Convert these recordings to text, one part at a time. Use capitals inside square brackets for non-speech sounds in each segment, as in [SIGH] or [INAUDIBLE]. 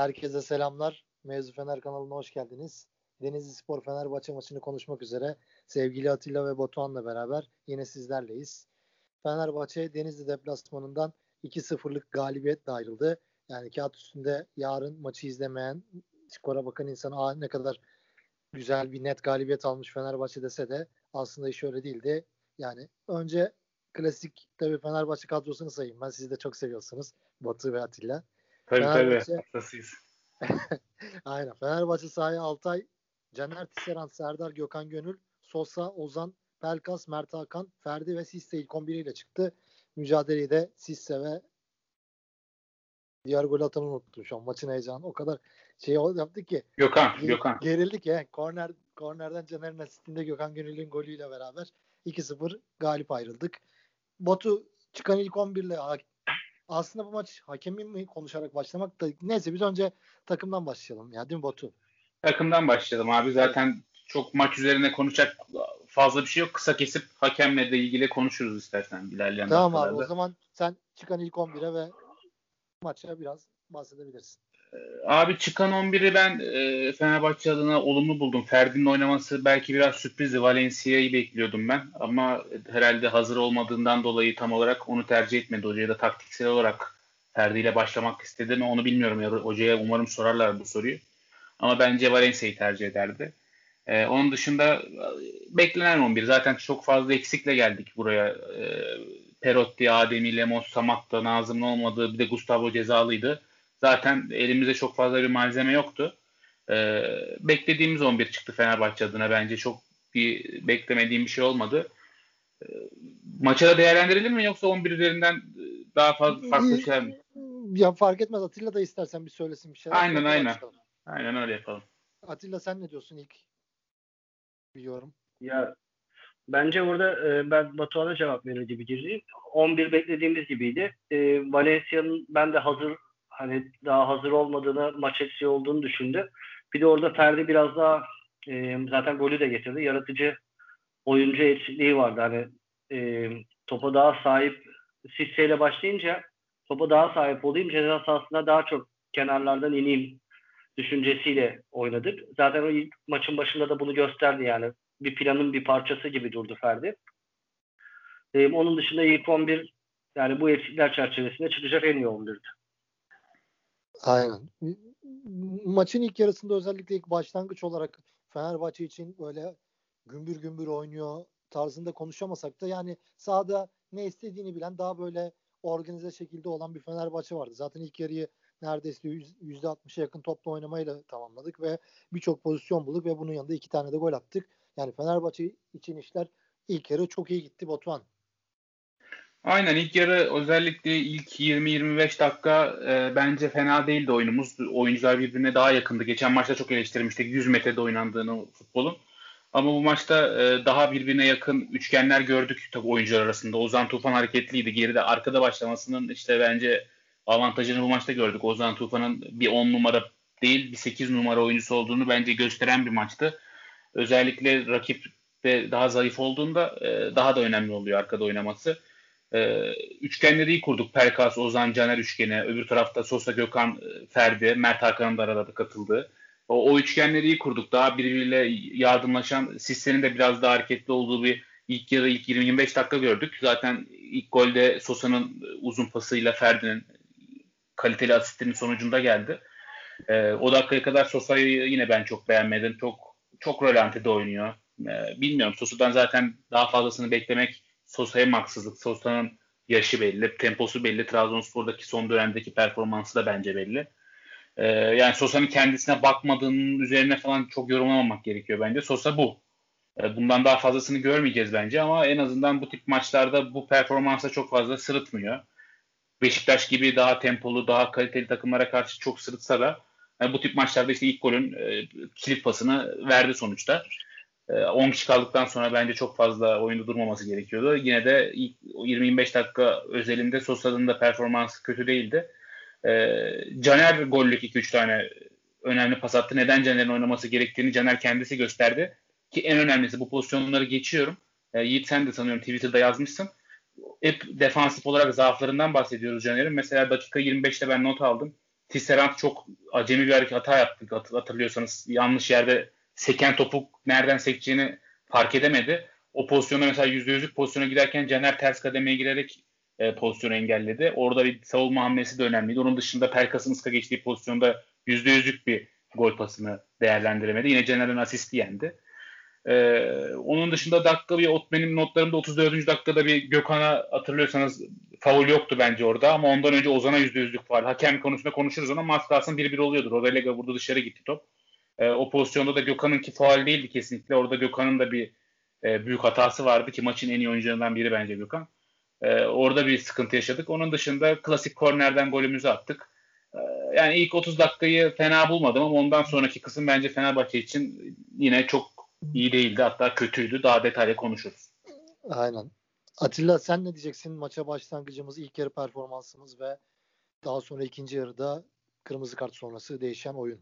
Herkese selamlar. Mevzu Fener kanalına hoş geldiniz. Denizli Spor Fenerbahçe maçını konuşmak üzere sevgili Atilla ve Batuhan'la beraber yine sizlerleyiz. Fenerbahçe Denizli deplasmanından 2-0'lık galibiyetle ayrıldı. Yani kağıt üstünde yarın maçı izlemeyen, skora bakan insan Aa, ne kadar güzel bir net galibiyet almış Fenerbahçe dese de aslında iş öyle değildi. Yani önce klasik tabii Fenerbahçe kadrosunu sayayım. Ben sizi de çok seviyorsunuz. Batu ve Atilla. Tabii Fenerbahçe... tabii. Hastasıyız. [LAUGHS] Aynen. Fenerbahçe sahaya Altay, Caner Tisseran, Serdar Gökhan Gönül, Sosa, Ozan, Pelkas, Mert Hakan, Ferdi ve Sisse ilk 11 ile çıktı. Mücadeleyi de Sisse ve diğer gol atanı unuttum şu an. Maçın heyecanı o kadar şey yaptık ki. Gökhan, ge- Gökhan. Gerildik ya. Korner, kornerden Caner'in asistinde Gökhan Gönül'ün golüyle beraber 2-0 galip ayrıldık. Batu çıkan ilk 11 ile aslında bu maç hakemin mi konuşarak başlamak da neyse biz önce takımdan başlayalım ya değil mi Batu? Takımdan başlayalım abi. Zaten çok maç üzerine konuşacak fazla bir şey yok. Kısa kesip hakemle de ilgili konuşuruz istersen ilerleyen Tamam abi o zaman sen çıkan ilk 11'e ve maça biraz bahsedebilirsin. Abi çıkan 11'i ben e, Fenerbahçe adına olumlu buldum. Ferdi'nin oynaması belki biraz sürprizdi. Valencia'yı bekliyordum ben. Ama herhalde hazır olmadığından dolayı tam olarak onu tercih etmedi. Hocaya da taktiksel olarak Ferdi ile başlamak istedi mi onu bilmiyorum. Ya, hocaya umarım sorarlar bu soruyu. Ama bence Valencia'yı tercih ederdi. Ee, onun dışında e, beklenen 11. Zaten çok fazla eksikle geldik buraya. Ee, Perotti, Ademi, Lemos, Samat'ta Nazım'ın olmadığı bir de Gustavo cezalıydı zaten elimizde çok fazla bir malzeme yoktu. Ee, beklediğimiz 11 çıktı Fenerbahçe adına bence çok bir beklemediğim bir şey olmadı. Ee, maça da değerlendirelim mi yoksa 11 üzerinden daha fazla farklı şeyler mi? Ya fark etmez Atilla da istersen bir söylesin bir şey. Aynen aynen. Açalım. Aynen öyle yapalım. Atilla sen ne diyorsun ilk bir yorum? Ya bence orada e, ben Batuhan'a cevap verir gibi gireyim. 11 beklediğimiz gibiydi. E, Valencia'nın ben de hazır hani daha hazır olmadığını, maç eksiği olduğunu düşündü. Bir de orada Ferdi biraz daha e, zaten golü de getirdi. Yaratıcı oyuncu eksikliği vardı. Hani e, topa daha sahip Sisse ile başlayınca topa daha sahip olayım. Ceza sahasında daha çok kenarlardan ineyim düşüncesiyle oynadık. Zaten o ilk maçın başında da bunu gösterdi yani. Bir planın bir parçası gibi durdu Ferdi. Ee, onun dışında ilk 11 yani bu eksikler çerçevesinde çıkacak en iyi 11'di. Aynen. Maçın ilk yarısında özellikle ilk başlangıç olarak Fenerbahçe için böyle gümbür gümbür oynuyor tarzında konuşamasak da yani sahada ne istediğini bilen daha böyle organize şekilde olan bir Fenerbahçe vardı. Zaten ilk yarıyı neredeyse %60'a yakın topla oynamayla tamamladık ve birçok pozisyon bulduk ve bunun yanında iki tane de gol attık. Yani Fenerbahçe için işler ilk yarı çok iyi gitti Batuhan. Aynen ilk yarı özellikle ilk 20-25 dakika e, bence fena değildi oyunumuz. Oyuncular birbirine daha yakındı. Geçen maçta çok eleştirmiştik 100 metrede oynandığını futbolun. Ama bu maçta e, daha birbirine yakın üçgenler gördük tabii oyuncular arasında. Ozan Tufan hareketliydi. Geride arkada başlamasının işte bence avantajını bu maçta gördük. Ozan Tufan'ın bir 10 numara değil bir 8 numara oyuncusu olduğunu bence gösteren bir maçtı. Özellikle rakip de daha zayıf olduğunda e, daha da önemli oluyor arkada oynaması. Ee, üçgenleri iyi kurduk. Pelkas, Ozan, Caner üçgeni. Öbür tarafta Sosa, Gökhan, e, Ferdi, Mert Hakan'ın da arada katıldığı. O, o üçgenleri iyi kurduk. Daha birbiriyle yardımlaşan, Sisse'nin de biraz daha hareketli olduğu bir ilk yarı ilk 20-25 dakika gördük. Zaten ilk golde Sosa'nın uzun pasıyla Ferdi'nin kaliteli asistinin sonucunda geldi. Ee, o dakikaya kadar Sosa'yı yine ben çok beğenmedim. Çok çok rölantide oynuyor. Ee, bilmiyorum Sosa'dan zaten daha fazlasını beklemek Sosa'ya haksızlık. Sosa'nın yaşı belli, temposu belli. Trabzonspor'daki son dönemdeki performansı da bence belli. Ee, yani Sosa'nın kendisine bakmadığının üzerine falan çok yorumlamamak gerekiyor bence. Sosa bu. Ee, bundan daha fazlasını görmeyeceğiz bence ama en azından bu tip maçlarda bu performansa çok fazla sırıtmıyor. Beşiktaş gibi daha tempolu, daha kaliteli takımlara karşı çok sırıtsa da yani bu tip maçlarda işte ilk golün e, kilit pasını verdi sonuçta. 10 ee, kişi kaldıktan sonra bence çok fazla oyunda durmaması gerekiyordu. Yine de ilk 20-25 dakika özelinde Sosa'nın da performansı kötü değildi. Ee, Caner gollük 2-3 tane önemli pas attı. Neden Caner'in oynaması gerektiğini Caner kendisi gösterdi. Ki en önemlisi bu pozisyonları geçiyorum. Ee, Yiğit sen de sanıyorum Twitter'da yazmışsın. Hep defansif olarak zaaflarından bahsediyoruz Caner'in. Mesela dakika 25'te ben not aldım. Tisserand çok acemi bir hareket hata yaptı hatırlıyorsanız. Yanlış yerde seken topu nereden sekeceğini fark edemedi. O pozisyona mesela %100'lük pozisyona giderken Caner ters kademeye girerek e, pozisyonu engelledi. Orada bir savunma hamlesi de önemliydi. Onun dışında Pelkas'ın ıska geçtiği pozisyonda %100'lük bir gol pasını değerlendiremedi. Yine Caner'in asisti yendi. Ee, onun dışında dakika bir benim notlarımda 34. dakikada bir Gökhan'a hatırlıyorsanız faul yoktu bence orada ama ondan önce Ozan'a %100'lük faul. Hakem konusunda konuşuruz ama maç kalsın 1-1 oluyordur. Rodelega vurdu dışarı gitti top. Ee, o pozisyonda da Gökhan'ınki faul değildi kesinlikle. Orada Gökhan'ın da bir e, büyük hatası vardı ki maçın en iyi oyuncularından biri bence Gökhan. Ee, orada bir sıkıntı yaşadık. Onun dışında klasik kornerden golümüzü attık. Ee, yani ilk 30 dakikayı fena bulmadım ama ondan sonraki kısım bence Fenerbahçe için yine çok iyi değildi. Hatta kötüydü. Daha detaylı konuşuruz. Aynen. Atilla sen ne diyeceksin? Maça başlangıcımız, ilk yarı performansımız ve daha sonra ikinci yarıda kırmızı kart sonrası değişen oyun.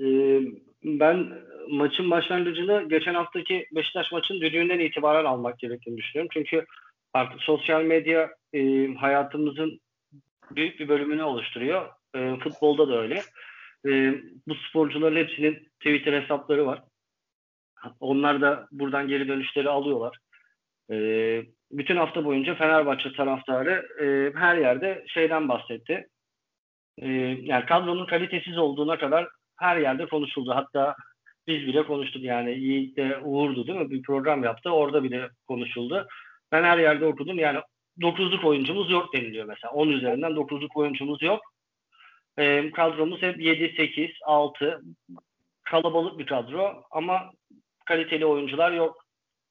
Ee, ben maçın başlangıcını geçen haftaki Beşiktaş maçın düdüğünden itibaren almak gerektiğini düşünüyorum. Çünkü artık sosyal medya e, hayatımızın büyük bir bölümünü oluşturuyor. E, futbolda da öyle. E, bu sporcuların hepsinin Twitter hesapları var. Onlar da buradan geri dönüşleri alıyorlar. E, bütün hafta boyunca Fenerbahçe taraftarı e, her yerde şeyden bahsetti. E, yani kadronun kalitesiz olduğuna kadar her yerde konuşuldu. Hatta biz bile konuştuk yani Yiğit de Uğur'du değil mi? Bir program yaptı. Orada bile konuşuldu. Ben her yerde okudum. Yani 9'luk oyuncumuz yok deniliyor mesela. 10 üzerinden 9'luk oyuncumuz yok. E, kadromuz hep 7, 8, 6. Kalabalık bir kadro ama kaliteli oyuncular yok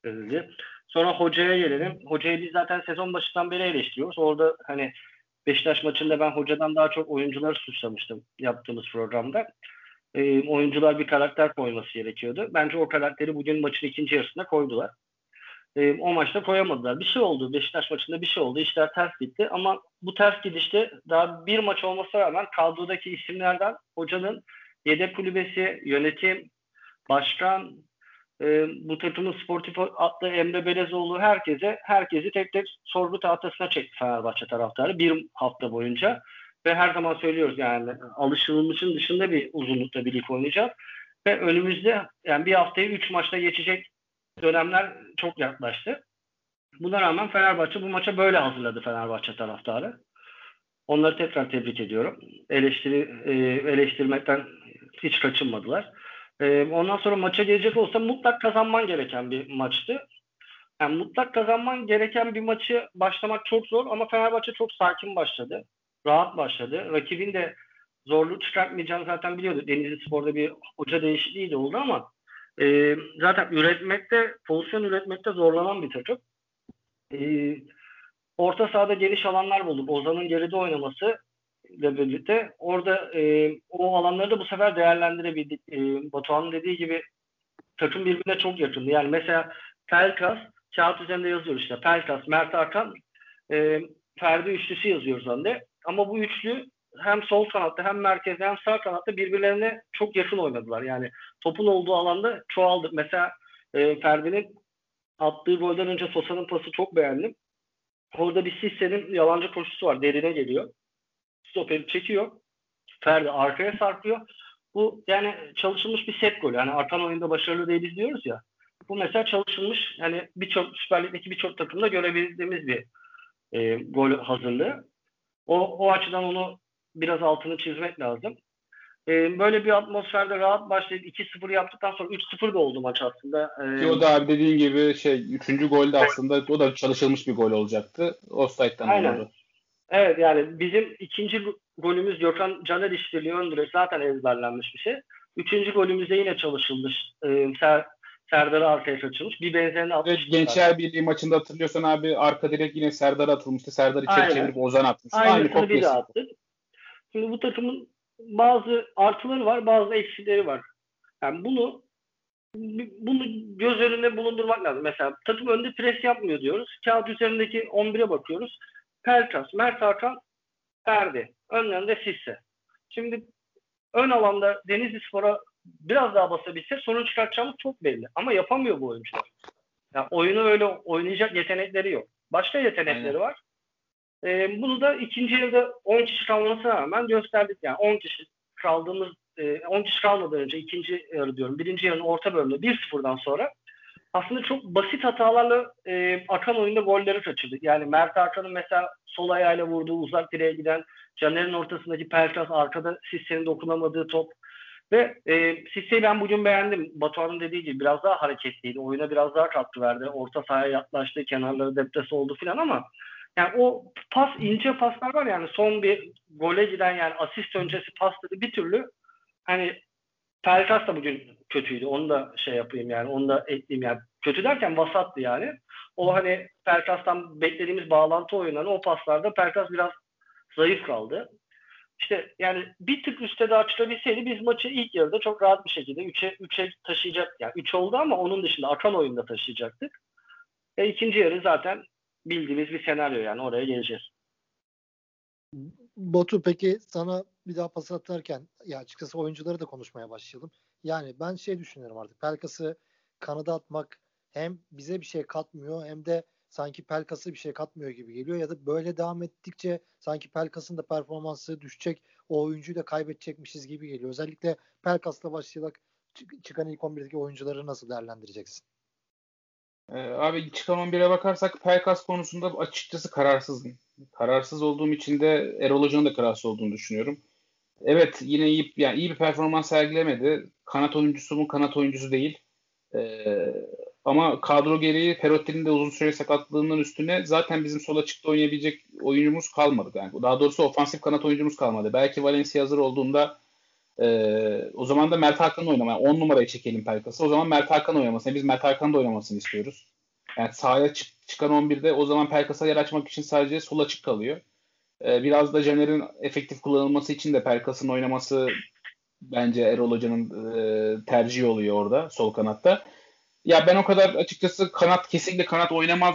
denildi. Sonra hocaya gelelim. Hocayı biz zaten sezon başından beri eleştiriyoruz. Orada hani Beşiktaş maçında ben hocadan daha çok oyuncuları suçlamıştım yaptığımız programda. E, oyuncular bir karakter koyması gerekiyordu. Bence o karakteri bugün maçın ikinci yarısında koydular e, o maçta koyamadılar. Bir şey oldu. Beşiktaş maçında bir şey oldu. İşler ters gitti. Ama bu ters gidişte daha bir maç olmasına rağmen kadrodaki isimlerden hocanın yedek kulübesi, yönetim, başkan, e, bu takımın sportif atlı Emre Belezoğlu herkese herkesi tek tek sorgu tahtasına çekti Fenerbahçe taraftarı bir hafta boyunca. Ve her zaman söylüyoruz yani alışılmışın dışında bir uzunlukta bir lig oynayacağız. Ve önümüzde yani bir haftayı üç maçta geçecek dönemler çok yaklaştı. Buna rağmen Fenerbahçe bu maça böyle hazırladı Fenerbahçe taraftarı. Onları tekrar tebrik ediyorum. Eleştiri e, eleştirmekten hiç kaçınmadılar. E, ondan sonra maça gelecek olsa mutlak kazanman gereken bir maçtı. Yani mutlak kazanman gereken bir maçı başlamak çok zor ama Fenerbahçe çok sakin başladı. Rahat başladı. Rakibin de zorluk çıkartmayacağını zaten biliyordu. Denizli Spor'da bir hoca değişikliği de oldu ama e, zaten üretmekte, pozisyon üretmekte zorlanan bir takım. E, orta sahada geniş alanlar bulduk. Ozan'ın geride oynaması ile birlikte orada e, o alanları da bu sefer değerlendirebildik. E, Batuhan'ın dediği gibi takım birbirine çok yakındı. Yani mesela Pelkas kağıt üzerinde yazıyoruz işte. Pelkas, Mert Hakan, e, Ferdi üçlüsü yazıyoruz önde. Ama bu üçlü hem sol kanatta hem merkezde hem sağ kanatta birbirlerine çok yakın oynadılar. Yani topun olduğu alanda çoğaldı. Mesela e, Ferdi'nin attığı golden önce Sosa'nın pası çok beğendim. Orada bir Sisse'nin yalancı koşusu var. Derine geliyor. Stoperi çekiyor. Ferdi arkaya sarkıyor. Bu yani çalışılmış bir set golü. Yani artan oyunda başarılı değiliz diyoruz ya. Bu mesela çalışılmış hani birçok Süper Lig'deki birçok takımda görebildiğimiz bir e, gol hazırlığı. O, o açıdan onu biraz altını çizmek lazım. Ee, böyle bir atmosferde rahat başlayıp 2-0 yaptıktan sonra 3-0 da oldu maç aslında. Ee, o da abi dediğin gibi şey 3. golde aslında o da çalışılmış bir gol olacaktı. Offside'dan Aynen. oldu. Evet yani bizim ikinci golümüz Gökhan Caner işbirliği ön zaten ezberlenmiş bir şey. Üçüncü golümüzde yine çalışıldı. Ee, Ser, Serdar'ı arkaya kaçırmış. Bir benzerini atmış. Evet, Gençler Birliği maçında hatırlıyorsan abi arka direkt yine Serdar atılmıştı. Serdar içeri çevirip Ozan atmıştı. Aynı, Aynı bir attık. Şimdi bu takımın bazı artıları var, bazı eksileri var. Yani bunu bunu göz önünde bulundurmak lazım. Mesela takım önde pres yapmıyor diyoruz. Kağıt üzerindeki 11'e bakıyoruz. Pelkas, Mert Hakan, Ferdi. Önlerinde Sisse. Şimdi ön alanda Denizli Spor'a biraz daha basabilse sorun çıkartacağımız çok belli. Ama yapamıyor bu oyuncular. Yani oyunu öyle oynayacak yetenekleri yok. Başka yetenekleri Aynen. var. E, bunu da ikinci yarıda 10 kişi kalmasına rağmen gösterdik. Yani 10 kişi kaldığımız, e, 10 kişi kalmadan önce ikinci yarı diyorum. Birinci yarının orta bölümünde 1-0'dan sonra aslında çok basit hatalarla e, akan oyunda golleri kaçırdık. Yani Mert Hakan'ın mesela sol ayağıyla vurduğu uzak direğe giden Caner'in ortasındaki Pelkas arkada Sisse'nin dokunamadığı top ve e, Sisse'yi ben bugün beğendim. Batuhan'ın dediği gibi biraz daha hareketliydi. Oyuna biraz daha katkı verdi. Orta sahaya yaklaştı. Kenarları depresi oldu filan ama yani o pas ince paslar var yani son bir gole giden yani asist öncesi pasları bir türlü hani Pelkas da bugün kötüydü. Onu da şey yapayım yani. Onu da ekleyeyim yani. Kötü derken vasattı yani. O hani Pelkas'tan beklediğimiz bağlantı oyunları o paslarda Pelkas biraz zayıf kaldı. İşte yani bir tık üstte de açılabilseydi biz maçı ilk yarıda çok rahat bir şekilde 3'e 3'e taşıyacak. Yani 3 oldu ama onun dışında akan oyunda taşıyacaktık. E ikinci yarı zaten bildiğimiz bir senaryo yani oraya geleceğiz. Batu peki sana bir daha pas atarken ya açıkçası oyuncuları da konuşmaya başlayalım. Yani ben şey düşünüyorum artık Pelkas'ı kanada atmak hem bize bir şey katmıyor hem de sanki Pelkas'a bir şey katmıyor gibi geliyor ya da böyle devam ettikçe sanki Pelkas'ın da performansı düşecek o oyuncuyu da kaybedecekmişiz gibi geliyor. Özellikle Pelkas'la başlayarak çıkan ilk 11'deki oyuncuları nasıl değerlendireceksin? Ee, abi çıkan 11'e bakarsak Pelkas konusunda açıkçası kararsızım. Kararsız olduğum için de Erol Hoca'nın da kararsız olduğunu düşünüyorum. Evet yine iyi, yani iyi bir performans sergilemedi. Kanat oyuncusu mu kanat oyuncusu değil. Ee, ama kadro gereği Perotti'nin de uzun süre sakatlığından üstüne zaten bizim sola çıktı oynayabilecek oyuncumuz kalmadı. Yani daha doğrusu ofansif kanat oyuncumuz kalmadı. Belki Valencia hazır olduğunda e, o zaman da Mert Hakan'ın oynamaya 10 numarayı çekelim Pelkas'a. O zaman Mert Hakan oynamasını. Biz Mert Hakan'ın da oynamasını istiyoruz. Yani sahaya çık, çıkan 11'de o zaman Pelkas'a yer açmak için sadece sol açık kalıyor. E, biraz da Caner'in efektif kullanılması için de Pelkas'ın oynaması bence Erol Hoca'nın e, tercihi oluyor orada sol kanatta. Ya ben o kadar açıkçası kanat kesinlikle kanat oynamaz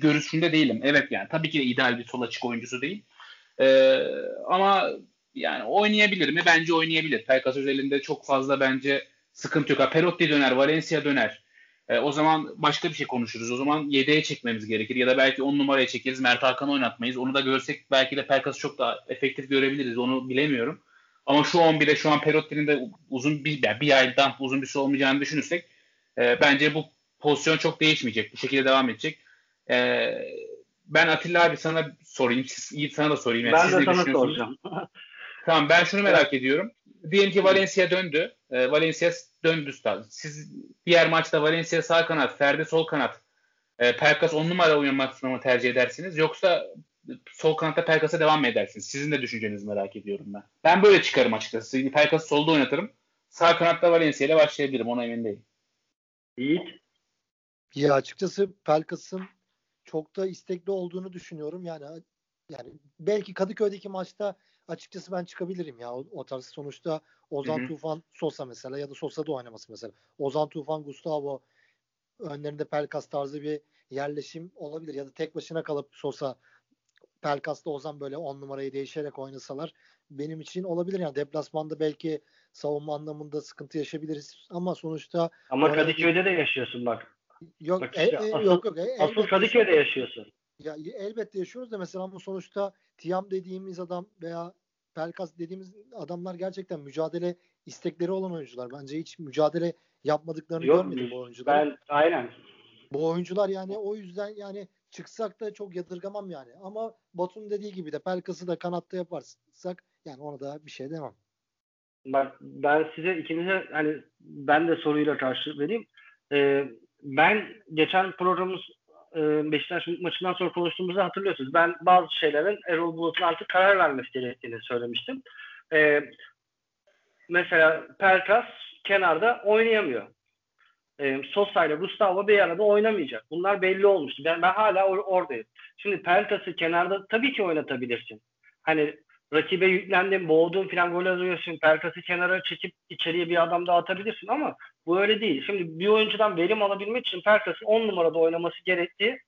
görüşünde değilim. Evet yani tabii ki de ideal bir sol açık oyuncusu değil. Ee, ama yani oynayabilir mi? Bence oynayabilir. Pelkas özelinde çok fazla bence sıkıntı yok. Perotti döner, Valencia döner. E, o zaman başka bir şey konuşuruz. O zaman yedeğe çekmemiz gerekir. Ya da belki 10 numaraya çekeriz. Mert Hakan'ı oynatmayız. Onu da görsek belki de Pelkas'ı çok daha efektif görebiliriz. Onu bilemiyorum. Ama şu 11'e şu an Perotti'nin de uzun bir, yani bir aydan uzun bir süre olmayacağını düşünürsek e, bence bu pozisyon çok değişmeyecek. Bu şekilde devam edecek. E, ben Atilla abi sana sorayım. Siz, sana da sorayım. Yani ben de sana soracağım. [LAUGHS] tamam ben şunu merak ediyorum. Diyelim ki Valencia döndü. E, Valencia döndü. Siz diğer maçta Valencia sağ kanat, Ferdi sol kanat. E, Pelkas on numara oynamasını mı tercih edersiniz? Yoksa sol kanatta Pelkas'a devam mı edersiniz? Sizin de düşüncenizi merak ediyorum ben. Ben böyle çıkarım açıkçası. Pelkas'ı solda oynatırım. Sağ kanatta Valencia ile başlayabilirim. Ona emin değilim. Yiğit? Ya açıkçası Pelkas'ın çok da istekli olduğunu düşünüyorum. Yani yani belki Kadıköy'deki maçta açıkçası ben çıkabilirim ya o, o tarz sonuçta Ozan Hı-hı. Tufan Sosa mesela ya da Sosa da oynaması mesela. Ozan Tufan Gustavo önlerinde Pelkas tarzı bir yerleşim olabilir ya da tek başına kalıp Sosa Pelkas'ta Ozan böyle on numarayı değişerek oynasalar benim için olabilir yani deplasmanda belki savunma anlamında sıkıntı yaşayabiliriz ama sonuçta ama Kadıköy'de de yaşıyorsun bak. Yok bak işte, e, e, asıl, yok yok. E, asıl Kadıköy'de yaşıyorsun. Ya elbette yaşıyoruz da mesela ama sonuçta Tiam dediğimiz adam veya Pelkas dediğimiz adamlar gerçekten mücadele istekleri olan oyuncular. Bence hiç mücadele yapmadıklarını Yok, görmedim bu oyuncular. Ben aynen. Bu oyuncular yani o yüzden yani çıksak da çok yadırgamam yani. Ama Batu'nun dediği gibi de Pelkas'ı da kanatta yaparsak yani ona da bir şey demem. Bak ben size ikinize hani ben de soruyla karşı vereyim. Ee, ben geçen programımız e, Beşiktaş maçından sonra konuştuğumuzda hatırlıyorsunuz. Ben bazı şeylerin Erol Bulut'un artık karar vermesi gerektiğini söylemiştim. E, mesela Pelkas kenarda oynayamıyor. E, Sosa ile Gustavo bir arada oynamayacak. Bunlar belli olmuştu. Ben, ben hala or- oradayım. Şimdi Pelkas'ı kenarda tabii ki oynatabilirsin. Hani rakibe yüklendin, boğdun falan gol alıyorsun. Pelkas'ı kenara çekip içeriye bir adam daha atabilirsin ama bu öyle değil. Şimdi bir oyuncudan verim alabilmek için Pelkas'ın 10 numarada oynaması gerektiği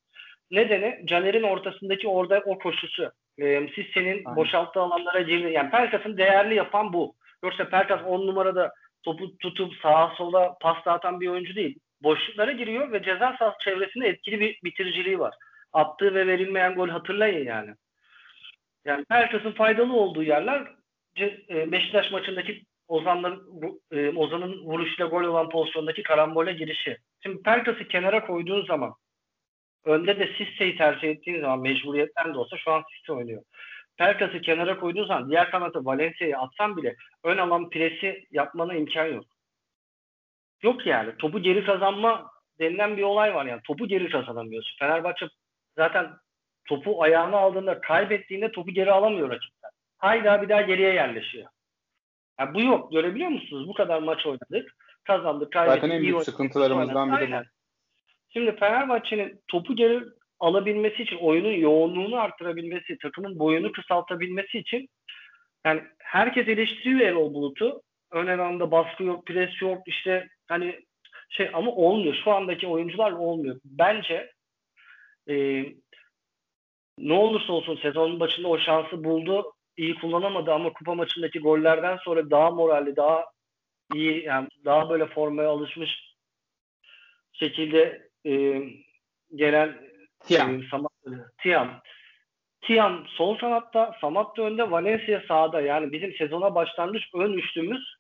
nedeni Caner'in ortasındaki orada o koşusu. E, siz senin Aynen. boşalttığı alanlara girdi. Yani Pelkas'ın değerli yapan bu. Yoksa Pelkas 10 numarada topu tutup sağa sola pas dağıtan bir oyuncu değil. Boşluklara giriyor ve ceza sahası çevresinde etkili bir bitiriciliği var. Attığı ve verilmeyen gol hatırlayın yani. Yani Pelkas'ın faydalı olduğu yerler e, Beşiktaş maçındaki Ozan'ın e, Ozan'ın vuruşuyla gol olan pozisyondaki karambole girişi. Şimdi Pelkas'ı kenara koyduğun zaman önde de Sisse'yi tercih ettiğin zaman mecburiyetten de olsa şu an Sisse oynuyor. Pelkas'ı kenara koyduğun zaman diğer kanata Valencia'yı atsan bile ön alan presi yapmana imkan yok. Yok yani. Topu geri kazanma denilen bir olay var yani. Topu geri kazanamıyorsun. Fenerbahçe zaten topu ayağına aldığında kaybettiğinde topu geri alamıyor rakipten. Hayda bir daha geriye yerleşiyor. Yani bu yok. Görebiliyor musunuz? Bu kadar maç oynadık. Kazandık, kaybettik. Zaten en büyük sıkıntılarımızdan biri bu. Şimdi Fenerbahçe'nin topu geri alabilmesi için, oyunun yoğunluğunu arttırabilmesi, takımın boyunu kısaltabilmesi için yani herkes eleştiriyor Erol Bulut'u. Ön alanda baskı yok, pres yok, işte hani şey ama olmuyor. Şu andaki oyuncular olmuyor. Bence e, ne olursa olsun sezonun başında o şansı buldu. iyi kullanamadı ama kupa maçındaki gollerden sonra daha moralli, daha iyi yani daha böyle formaya alışmış şekilde e, gelen Tiam. E, Samat, Tiam. Tiam sol kanatta, Samat da önde, Valencia sağda. Yani bizim sezona başlangıç ön üçlümüz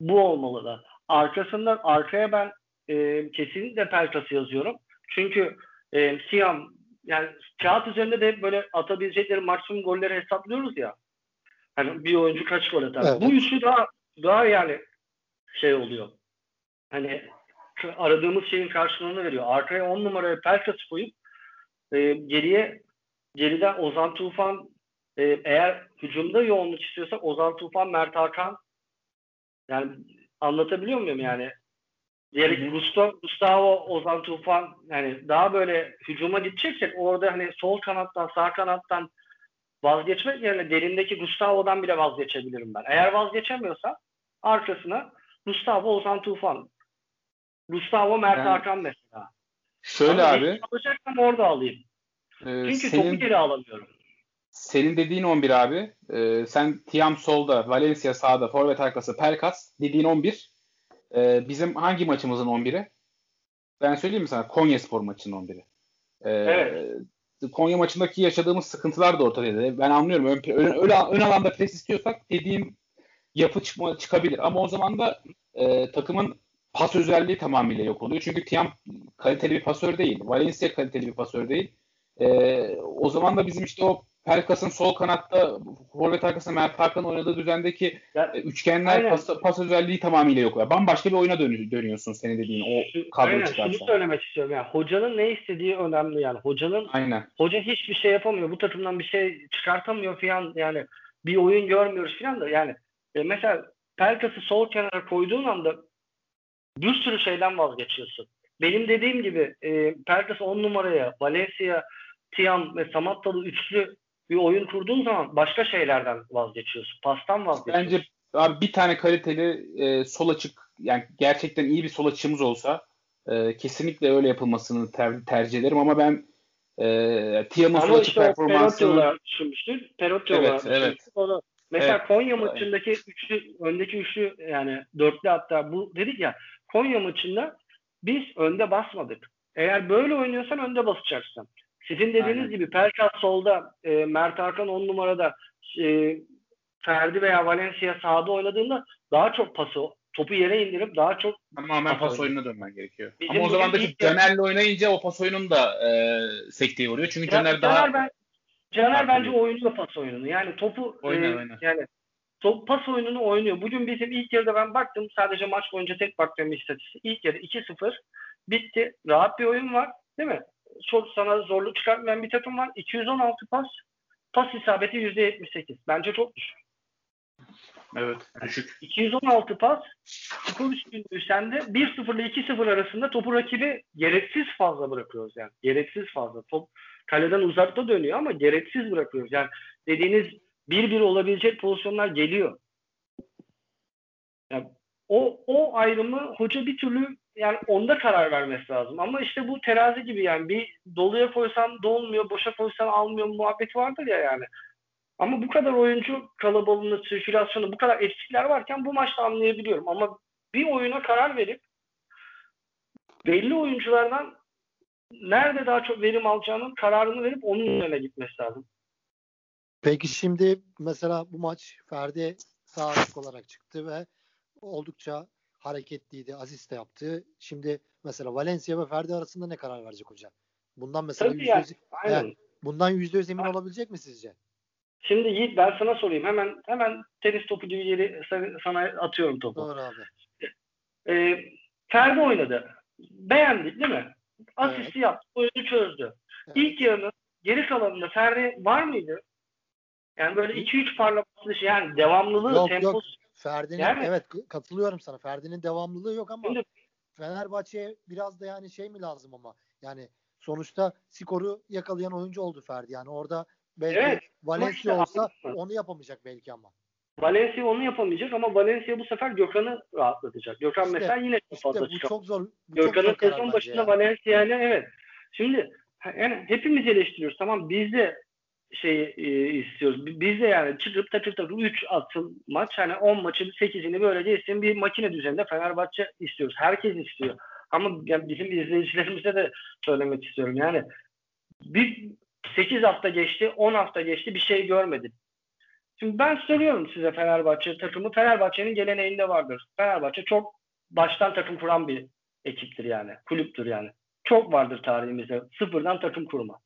bu olmalı da. Arkasından arkaya ben e, kesinlikle Pelkas'ı yazıyorum. Çünkü e, Tiam yani kağıt üzerinde de böyle atabilecekleri maksimum golleri hesaplıyoruz ya. Hani bir oyuncu kaç gol atar. Evet. Bu üçlü daha daha yani şey oluyor. Hani aradığımız şeyin karşılığını veriyor. Arkaya 10 numaraya Pelkas koyup e, geriye geriden Ozan Tufan e, eğer hücumda yoğunluk istiyorsak Ozan Tufan, Mert Hakan yani anlatabiliyor muyum yani? Diğer Gustavo, Gustavo, Ozan Tufan yani daha böyle hücuma gideceksek orada hani sol kanattan sağ kanattan vazgeçmek yerine derindeki Gustavo'dan bile vazgeçebilirim ben. Eğer vazgeçemiyorsa arkasına Gustavo, Ozan Tufan Gustavo Mert yani, Hakan mesela. Şöyle Ama abi. Alacaksam orada alayım. E, Çünkü senin, topu geri alamıyorum. Senin dediğin 11 abi. E, sen Tiam solda, Valencia sağda, forvet arkası Pelkas. Dediğin 11. E, bizim hangi maçımızın 11'i? Ben söyleyeyim mi sana? Konya Spor maçının 11'i. E, evet. Konya maçındaki yaşadığımız sıkıntılar da ortadaydı. Ben anlıyorum. Ön, ön, ön, ön alanda pres istiyorsak dediğim yapı çıkma, çıkabilir. Ama o zaman da e, takımın pas özelliği tamamıyla yok oluyor. Çünkü Tiam kaliteli bir pasör değil. Valencia kaliteli bir pasör değil. Ee, o zaman da bizim işte o Pelkas'ın sol kanatta forvet arkasında Mert Hakan oynadığı düzendeki ya, e, üçgenler pas, pas özelliği tamamıyla yok. Bambaşka bir oyuna dön, dönüyorsun senin dediğin o kadro çıkarsa. Şunu söylemek istiyorum yani hocanın ne istediği önemli yani. Hocanın aynen. hoca hiçbir şey yapamıyor. Bu takımdan bir şey çıkartamıyor falan yani bir oyun görmüyoruz falan da yani e, mesela Pelkas'ı sol kenara koyduğun anda bir sürü şeyden vazgeçiyorsun. Benim dediğim gibi e, Pelkas 10 numaraya, Valencia, Tiam ve Samattalı üçlü bir oyun kurduğun zaman başka şeylerden vazgeçiyorsun. Pastan vazgeçiyorsun. Bence abi bir tane kaliteli e, sol açık yani gerçekten iyi bir sol açığımız olsa e, kesinlikle öyle yapılmasını ter, tercih ederim ama ben e, Tiam'ın sol açık işte performansını... Perotti düşünmüştür. Perotti evet, olarak evet. Onu, mesela evet. Konya maçındaki üçlü, öndeki üçlü yani dörtlü hatta bu dedik ya Konya maçında biz önde basmadık. Eğer böyle oynuyorsan önde basacaksın. Sizin dediğiniz Aynen. gibi Pelkas solda, e, Mert Hakan 10 numarada, e, Ferdi veya Valencia sağda oynadığında daha çok pası, topu yere indirip daha çok tamamen pas, oyununa dönmen gerekiyor. Bizim Ama o zaman da Caner'le oynayınca o pas oyunun da e, sekteye uğruyor. Çünkü Caner, Caner daha ben, Caner bence oynuyor pas oyununu. Yani topu oynar, e, oynar. yani top pas oyununu oynuyor. Bugün bizim ilk yarıda ben baktım sadece maç boyunca tek baktığım istatistik. İlk yarı 2-0 bitti. Rahat bir oyun var değil mi? Çok sana zorluk çıkartmayan bir takım var. 216 pas. Pas isabeti %78. Bence çok düşük. Evet düşük. 216 pas skor üstünlüğü sende 1-0 ile 2-0 arasında topu rakibi gereksiz fazla bırakıyoruz yani. Gereksiz fazla. Top kaleden uzakta dönüyor ama gereksiz bırakıyoruz. Yani dediğiniz bir bir olabilecek pozisyonlar geliyor. Yani o, o ayrımı hoca bir türlü yani onda karar vermesi lazım. Ama işte bu terazi gibi yani bir doluya koysan dolmuyor, boşa koysan almıyor muhabbeti vardır ya yani. Ama bu kadar oyuncu kalabalığını, sirkülasyonu, bu kadar eksikler varken bu maçta anlayabiliyorum. Ama bir oyuna karar verip belli oyunculardan nerede daha çok verim alacağının kararını verip onun önüne gitmesi lazım. Peki şimdi mesela bu maç Ferdi sağ olarak çıktı ve oldukça hareketliydi, asist de yaptı. Şimdi mesela Valencia ve Ferdi arasında ne karar verecek hoca? Bundan mesela Tabii yüzde yani, yüz, aynen. yani bundan yüzde yüz emin olabilecek mi sizce? Şimdi Yiğit ben sana sorayım. Hemen hemen tenis topu gibi geri sa- sana atıyorum topu. Doğru abi. Ee, Ferdi oynadı. Beğendik değil mi? Asisti Evet. yaptı. Oyunu çözdü. Evet. İlk yarının geri kalanında Ferdi var mıydı? Yani böyle 2-3 parlaması şey yani devamlılığı, Yok, temposu. yok. Ferdi'nin Yani- evet katılıyorum sana. Ferdi'nin devamlılığı yok ama Şimdi- Fenerbahçe'ye biraz da yani şey mi lazım ama yani sonuçta skoru yakalayan oyuncu oldu Ferdi. Yani orada belki Evet, Valencia işte olsa anladın mı? onu yapamayacak belki ama. Valencia onu yapamayacak ama Valencia bu sefer Gökhan'ı rahatlatacak. Gökhan İşte- mesela yine İşte fazla bu çıkıyor. çok zor. Gökhan'ın sezon başında ya. Valencia ile evet. Şimdi yani hepimiz eleştiriyoruz. Tamam biz de şey e, istiyoruz. Bi- Biz de yani çıkıp takır takır 3 atıl maç hani 10 maçın 8'ini böylece isteyen bir makine düzeninde Fenerbahçe istiyoruz. Herkes istiyor. Ama yani bizim izleyicilerimize de söylemek istiyorum. Yani bir 8 hafta geçti, 10 hafta geçti bir şey görmedim. Şimdi ben soruyorum size Fenerbahçe takımı. Fenerbahçe'nin geleneğinde vardır. Fenerbahçe çok baştan takım kuran bir ekiptir yani. Kulüptür yani. Çok vardır tarihimizde. Sıfırdan takım kurma.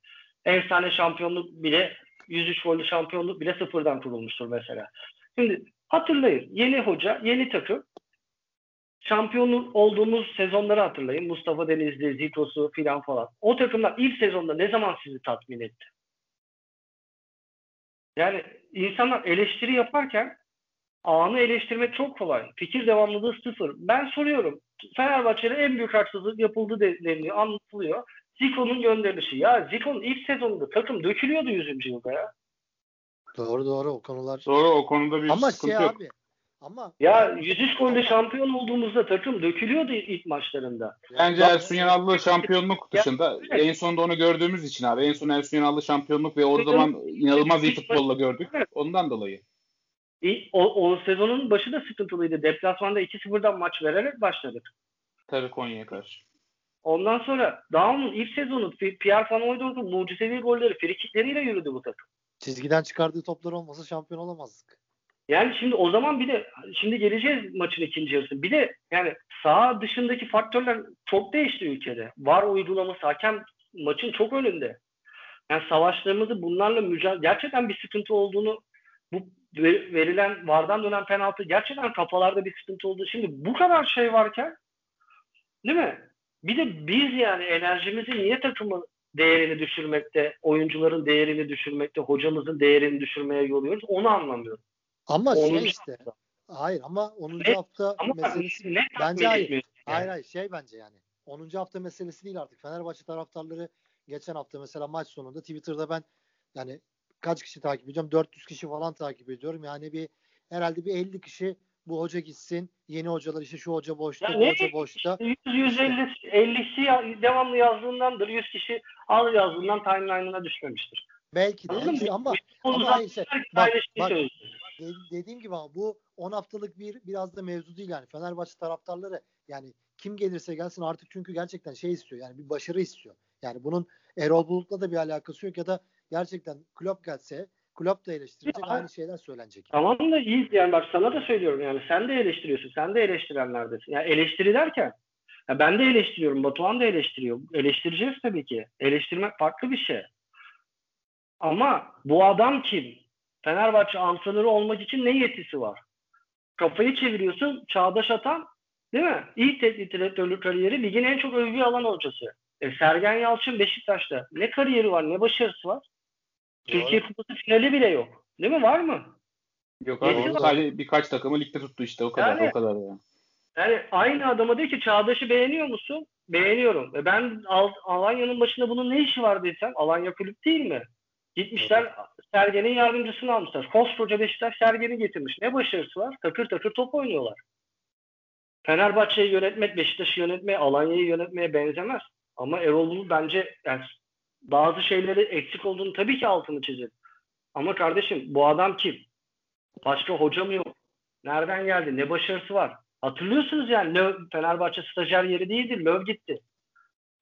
Efsane şampiyonluk bile 103 gollü şampiyonluk bile sıfırdan kurulmuştur mesela. Şimdi hatırlayın. Yeni hoca, yeni takım. Şampiyonluk olduğumuz sezonları hatırlayın. Mustafa Denizli, Zito'su filan falan. O takımlar ilk sezonda ne zaman sizi tatmin etti? Yani insanlar eleştiri yaparken anı eleştirmek çok kolay. Fikir devamlılığı sıfır. Ben soruyorum. Fenerbahçe'de en büyük haksızlık yapıldı de- deniliyor, anlatılıyor. Zico'nun gönderilişi. Ya Zico'nun ilk sezonunda takım dökülüyordu 100. yılda ya. Doğru doğru o konular. Doğru o konuda bir Ama sıkıntı şey yok. abi ama Ya 103 golle şampiyon olduğumuzda takım dökülüyordu ilk maçlarında. Bence Bak- Ersun Yanallı şampiyonluk dışında evet. en sonunda onu gördüğümüz için abi. En son Ersun Yanallı şampiyonluk ve o zaman inanılmaz iyi futbolla gördük. Ondan dolayı. İlk- O, o sezonun başı da sıkıntılıydı. Deplasmanda 2-0'dan maç vererek başladık. Tabii Konya'ya karşı. Ondan sonra Daum'un ilk sezonu Pierre Van Hooydonk'un mucizevi golleri, frikikleriyle yürüdü bu takım. çizgiden çıkardığı toplar olmasa şampiyon olamazdık. Yani şimdi o zaman bir de şimdi geleceğiz maçın ikinci yarısı. Bir de yani saha dışındaki faktörler çok değişti ülkede. Var uygulaması hakem maçın çok önünde. Yani savaşlarımızı bunlarla mücadele gerçekten bir sıkıntı olduğunu bu ve- verilen vardan dönen penaltı gerçekten kafalarda bir sıkıntı olduğu. Şimdi bu kadar şey varken değil mi? Bir de biz yani enerjimizi niye takımın değerini düşürmekte, oyuncuların değerini düşürmekte, hocamızın değerini düşürmeye yoluyoruz onu anlamıyorum. Ama Onun- şey işte. Hayır ama 10. Ne- hafta Ama meselesi ne Bence hayır. yani. Hayır hayır şey bence yani. 10. hafta meselesi değil artık. Fenerbahçe taraftarları geçen hafta mesela maç sonunda Twitter'da ben yani kaç kişi takip ediyorum? 400 kişi falan takip ediyorum. Yani bir herhalde bir 50 kişi bu hoca gitsin. Yeni hocalar işte şu hoca boşta, Ya bu hoca boşta. 100 150 50'si ya- devamlı yazdığındandır. 100 kişi az yazdığından timeline'ına düşmemiştir. Belki de Anladın mı? ama Ama hayır, şey, herkes bak, bak. de- dediğim gibi ama bu 10 haftalık bir biraz da mevzu değil yani. Fenerbahçe taraftarları yani kim gelirse gelsin artık çünkü gerçekten şey istiyor. Yani bir başarı istiyor. Yani bunun Erol Bulut'la da bir alakası yok ya da gerçekten Klopp gelse Klopp da eleştirecek Ya, aynı şeyler söylenecek. Tamam da iyi yani bak sana da söylüyorum yani sen de eleştiriyorsun. Sen de eleştirenlerdesin. Yani eleştiri derken ya ben de eleştiriyorum. Batuhan da eleştiriyor. Eleştireceğiz tabii ki. Eleştirmek farklı bir şey. Ama bu adam kim? Fenerbahçe antrenörü olmak için ne yetisi var? Kafayı çeviriyorsun. Çağdaş Atan değil mi? İlk teknik direktörlük kariyeri ligin en çok övgü alan hocası. E, Sergen Yalçın Beşiktaş'ta. Ne kariyeri var ne başarısı var? Türkiye Kupası finali bile yok. Değil mi? Var mı? Yok abi var. sadece birkaç takımı ligde tuttu işte o kadar Yani- o kadar ya. Yani aynı adama diyor ki Çağdaş'ı beğeniyor musun? Beğeniyorum. Ve ben Al- Alanya'nın başında bunun ne işi var desem Alanya kulüp değil mi? Gitmişler Sergen'in yardımcısını almışlar. Koskoca Beşiktaş Sergen'i getirmiş. Ne başarısı var? Takır takır top oynuyorlar. Fenerbahçe'yi yönetmek, Beşiktaş'ı yönetmeye, Alanya'yı yönetmeye benzemez. Ama Erol Bulut bence yani bazı şeyleri eksik olduğunu tabii ki altını çizer. Ama kardeşim bu adam kim? Başka hoca mı yok? Nereden geldi? Ne başarısı var? Hatırlıyorsunuz yani Löw, Fenerbahçe stajyer yeri değildi. Löw gitti.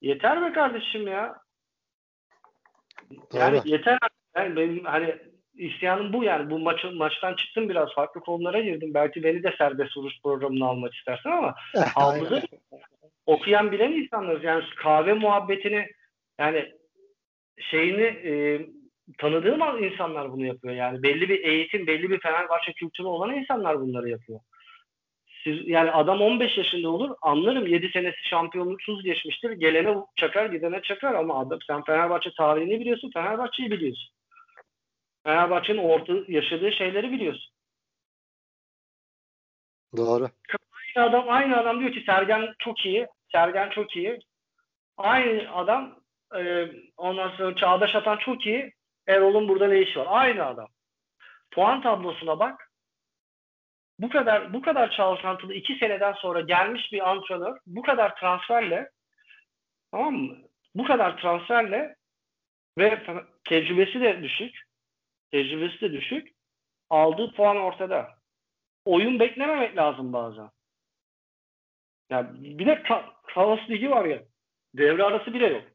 Yeter be kardeşim ya. Yani Doğru. yeter. Yani benim hani isyanım bu yani. Bu maçı, maçtan çıktım biraz farklı konulara girdim. Belki beni de serbest vuruş programına almak istersin ama [LAUGHS] hafıza okuyan bilen insanlarız. Yani kahve muhabbetini yani şeyini e, tanıdığım insanlar bunu yapıyor. Yani belli bir eğitim, belli bir Fenerbahçe kültürü olan insanlar bunları yapıyor. Siz, yani adam 15 yaşında olur anlarım 7 senesi şampiyonluksuz geçmiştir. Gelene çakar gidene çakar ama adam sen Fenerbahçe tarihini biliyorsun Fenerbahçe'yi biliyorsun. Fenerbahçe'nin orta yaşadığı şeyleri biliyorsun. Doğru. Aynı adam aynı adam diyor ki Sergen çok iyi. Sergen çok iyi. Aynı adam e, ondan sonra Çağdaş Atan çok iyi. Erol'un burada ne işi var? Aynı adam. Puan tablosuna bak. Bu kadar bu kadar çalkantılı iki seneden sonra gelmiş bir antrenör bu kadar transferle tamam mı? Bu kadar transferle ve tecrübesi de düşük. Tecrübesi de düşük. Aldığı puan ortada. Oyun beklememek lazım bazen. Yani bir de ka- ligi var ya. Devre arası bile yok.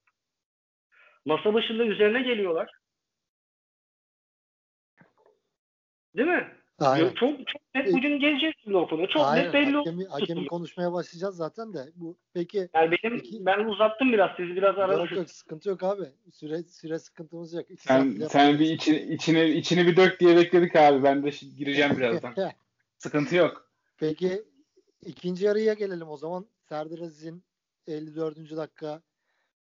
Masa başında üzerine geliyorlar. Değil mi? Aynen. Çok, çok net e, bugün geleceğiz şimdi o konuya. Çok Aynen. net belli hakemi, hakemi konuşmaya başlayacağız zaten de. Bu peki yani benim iki, ben uzattım biraz sizi biraz aradım. Yok yok sıkıntı yok abi. Süre süre sıkıntımız yok. İki sen sen bir içini, içine içini bir dök diye bekledik abi. Ben de gireceğim birazdan. [LAUGHS] sıkıntı yok. Peki ikinci yarıya gelelim o zaman. Serdar Aziz'in 54. dakika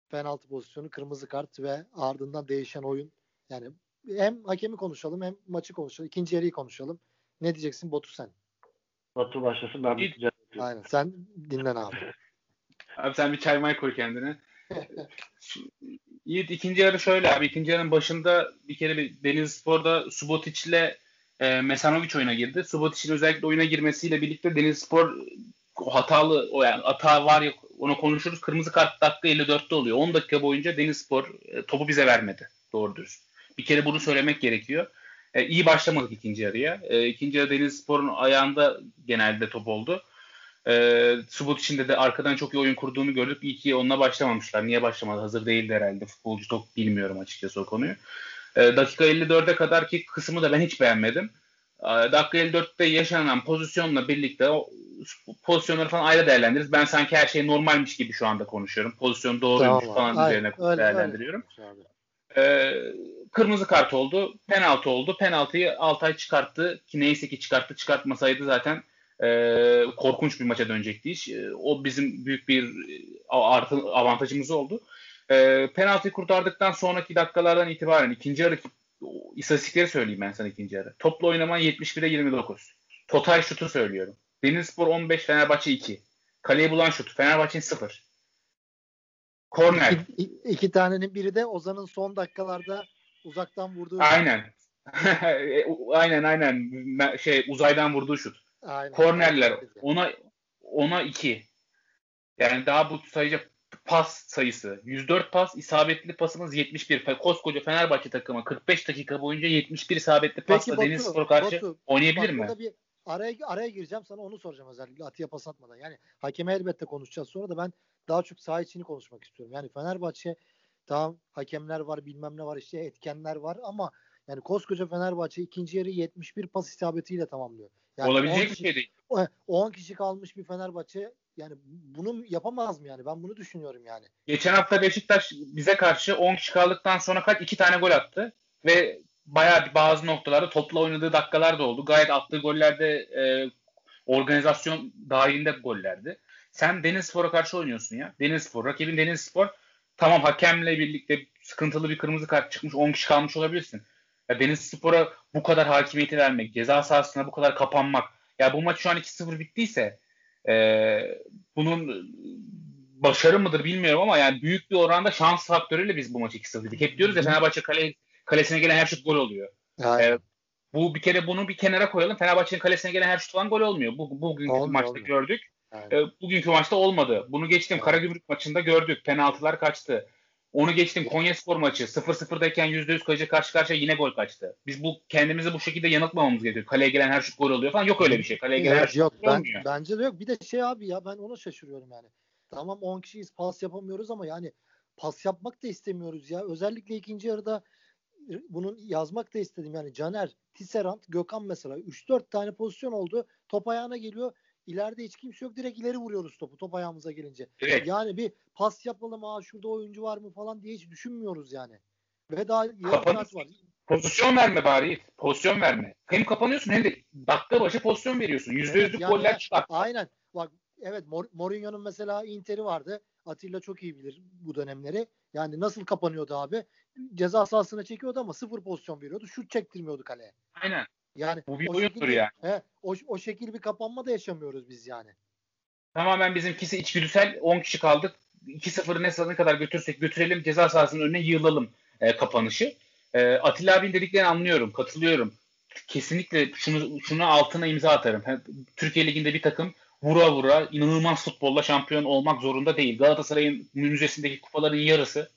penaltı pozisyonu, kırmızı kart ve ardından değişen oyun. Yani hem hakemi konuşalım hem maçı konuşalım. İkinci yarıyı konuşalım. Ne diyeceksin Batu sen? Batu başlasın ben biteceğim. Aynen sen dinlen abi. [LAUGHS] abi sen bir çay may koy kendine. Yiğit ikinci yarı şöyle abi. ikinci yarının başında bir kere bir Deniz Spor'da Subotic ile e, Mesanovic oyuna girdi. Subotic'in özellikle oyuna girmesiyle birlikte Deniz Spor hatalı o yani hata var ya onu konuşuruz. Kırmızı kart dakika 54'te oluyor. 10 dakika boyunca Deniz Spor e, topu bize vermedi. Doğru dürüst. Bir kere bunu söylemek gerekiyor. E, iyi başlamadık ikinci yarıya. E, ikinci yarı Deniz Spor'un ayağında genelde top oldu. E, Subot içinde de arkadan çok iyi oyun kurduğunu gördük. İyi ki onunla başlamamışlar. Niye başlamadı? Hazır değildi herhalde. Futbolcu çok bilmiyorum açıkçası o konuyu. E, dakika 54'e kadar ki kısmı da ben hiç beğenmedim. E, dakika 54'te yaşanan pozisyonla birlikte o pozisyonları falan ayrı değerlendiririz. Ben sanki her şey normalmiş gibi şu anda konuşuyorum. Pozisyon doğruymuş tamam, falan aynen, üzerine öyle, değerlendiriyorum. Öyle. Ee, kırmızı kart oldu. Penaltı oldu. Penaltıyı Altay çıkarttı. Ki neyse ki çıkarttı. Çıkartmasaydı zaten e, korkunç bir maça dönecekti iş. E, o bizim büyük bir e, artı avantajımız oldu. E, penaltıyı kurtardıktan sonraki dakikalardan itibaren ikinci yarı istatistikleri söyleyeyim ben sana ikinci yarı. Toplu oynama 71'e 29. Total şutu söylüyorum. Denizspor 15, Fenerbahçe 2. Kaleyi bulan şut. Fenerbahçe'nin 0. Korner. İki, iki tanenin biri de Ozan'ın son dakikalarda uzaktan vurduğu. [LAUGHS] Aynen. aynen aynen. Şey uzaydan vurduğu şut. Aynen. Kornerler. Ona ona iki. Yani daha bu sayacak pas sayısı. 104 pas, isabetli pasımız 71. Koskoca Fenerbahçe takımı 45 dakika boyunca 71 isabetli pasla Deniz Spor karşı Batu, oynayabilir mi? Bir araya araya gireceğim sana onu soracağım özellikle Atiye pas atmadan. Yani hakeme elbette konuşacağız sonra da ben daha çok saha içini konuşmak istiyorum. Yani Fenerbahçe tamam hakemler var bilmem ne var işte etkenler var ama yani koskoca Fenerbahçe ikinci yarı 71 pas isabetiyle tamamlıyor. Yani Olabilecek bir şey değil. [LAUGHS] 10 kişi kalmış bir Fenerbahçe yani bunu yapamaz mı yani? Ben bunu düşünüyorum yani. Geçen hafta Beşiktaş bize karşı 10 kişi kaldıktan sonra kaç 2 tane gol attı ve bayağı bazı noktalarda topla oynadığı dakikalar da oldu. Gayet attığı gollerde e, organizasyon dahilinde gollerdi. Sen Denizspor'a karşı oynuyorsun ya. Denizspor. Rakibin Denizspor. Tamam hakemle birlikte sıkıntılı bir kırmızı kart çıkmış 10 kişi kalmış olabilirsin. Ya Denizspor'a bu kadar hakimiyeti vermek, ceza sahasına bu kadar kapanmak. Ya bu maç şu an 2-0 bittiyse e, bunun başarı mıdır bilmiyorum ama yani büyük bir oranda şans faktörüyle biz bu maçı 2-0 bittik. Hep diyoruz ya Fenerbahçe kale, kalesine gelen her şut gol oluyor. E, bu bir kere bunu bir kenara koyalım. Fenerbahçe'nin kalesine gelen her şut falan gol olmuyor. Bu, bugünkü olmuyor, maçta olmuyor. gördük. E, bugünkü maçta olmadı. Bunu geçtim. Evet. Karagümrük maçında gördük. Penaltılar kaçtı. Onu geçtim. Konya Spor maçı 0-0'dayken %100 kaleci karşı karşıya yine gol kaçtı. Biz bu kendimizi bu şekilde yanıltmamamız gerekiyor. Kaleye gelen her şut gol oluyor falan. Yok öyle bir şey. Kaleye gelen her şut yok, ben, olmuyor. Bence de yok. Bir de şey abi ya ben ona şaşırıyorum yani. Tamam 10 kişiyiz pas yapamıyoruz ama yani pas yapmak da istemiyoruz ya. Özellikle ikinci yarıda bunun yazmak da istedim. Yani Caner, Tisserand, Gökhan mesela 3-4 tane pozisyon oldu. Top ayağına geliyor. İleride hiç kimse yok. Direkt ileri vuruyoruz topu. Top ayağımıza gelince. Evet. Yani bir pas yapalım. Aa şurada oyuncu var mı falan diye hiç düşünmüyoruz yani. Ve daha saat var. Pozisyon verme bari. Pozisyon verme. Hem kapanıyorsun hem de dakika başı pozisyon veriyorsun. Yüzde yüzlük yani, goller çıkar. Aynen. Bak evet Mourinho'nun mesela Inter'i vardı. Atilla çok iyi bilir bu dönemleri. Yani nasıl kapanıyordu abi? Ceza sahasına çekiyordu ama sıfır pozisyon veriyordu. Şut çektirmiyordu kaleye. Aynen. Yani bu bir oyundur yani. He, o, o şekilde bir kapanma da yaşamıyoruz biz yani. Tamamen bizimkisi içgüdüsel 10 kişi kaldık. 2-0'ı ne kadar götürsek götürelim ceza sahasının önüne yığılalım e, kapanışı. E, Atilla abinin dediklerini anlıyorum, katılıyorum. Kesinlikle şunu şunu altına imza atarım. Türkiye Ligi'nde bir takım vura vura inanılmaz futbolla şampiyon olmak zorunda değil. Galatasaray'ın müzesindeki kupaların yarısı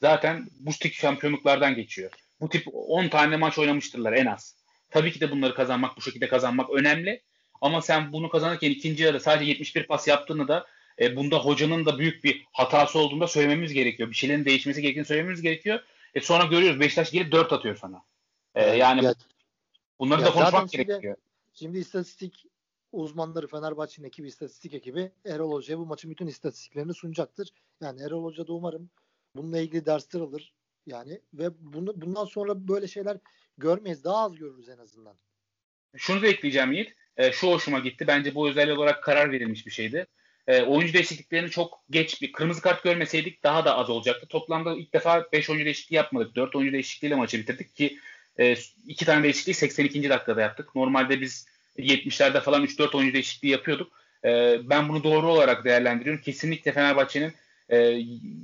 zaten bu tip şampiyonluklardan geçiyor. Bu tip 10 tane maç oynamıştırlar en az. Tabii ki de bunları kazanmak, bu şekilde kazanmak önemli. Ama sen bunu kazanırken ikinci yarı sadece 71 pas yaptığını da e, bunda hocanın da büyük bir hatası olduğunu da söylememiz gerekiyor. Bir şeylerin değişmesi gerektiğini söylememiz gerekiyor. E sonra görüyoruz Beşiktaş gelip 4 atıyor sana. E, yani ya, bunları ya da konuşmak şimdi, gerekiyor. Şimdi istatistik uzmanları Fenerbahçe'nin ekibi istatistik ekibi Erol Hoca'ya bu maçın bütün istatistiklerini sunacaktır. Yani Erol Hoca da umarım bununla ilgili dersler alır. Yani ve bunu bundan sonra böyle şeyler görmeyiz. Daha az görürüz en azından. Şunu da ekleyeceğim Yiğit. E, şu hoşuma gitti. Bence bu özellik olarak karar verilmiş bir şeydi. E, oyuncu değişikliklerini çok geç bir kırmızı kart görmeseydik daha da az olacaktı. Toplamda ilk defa 5 oyuncu değişikliği yapmadık. 4 oyuncu değişikliğiyle maçı bitirdik ki e, iki tane değişikliği 82. dakikada yaptık. Normalde biz 70'lerde falan 3-4 oyuncu değişikliği yapıyorduk. E, ben bunu doğru olarak değerlendiriyorum. Kesinlikle Fenerbahçe'nin e,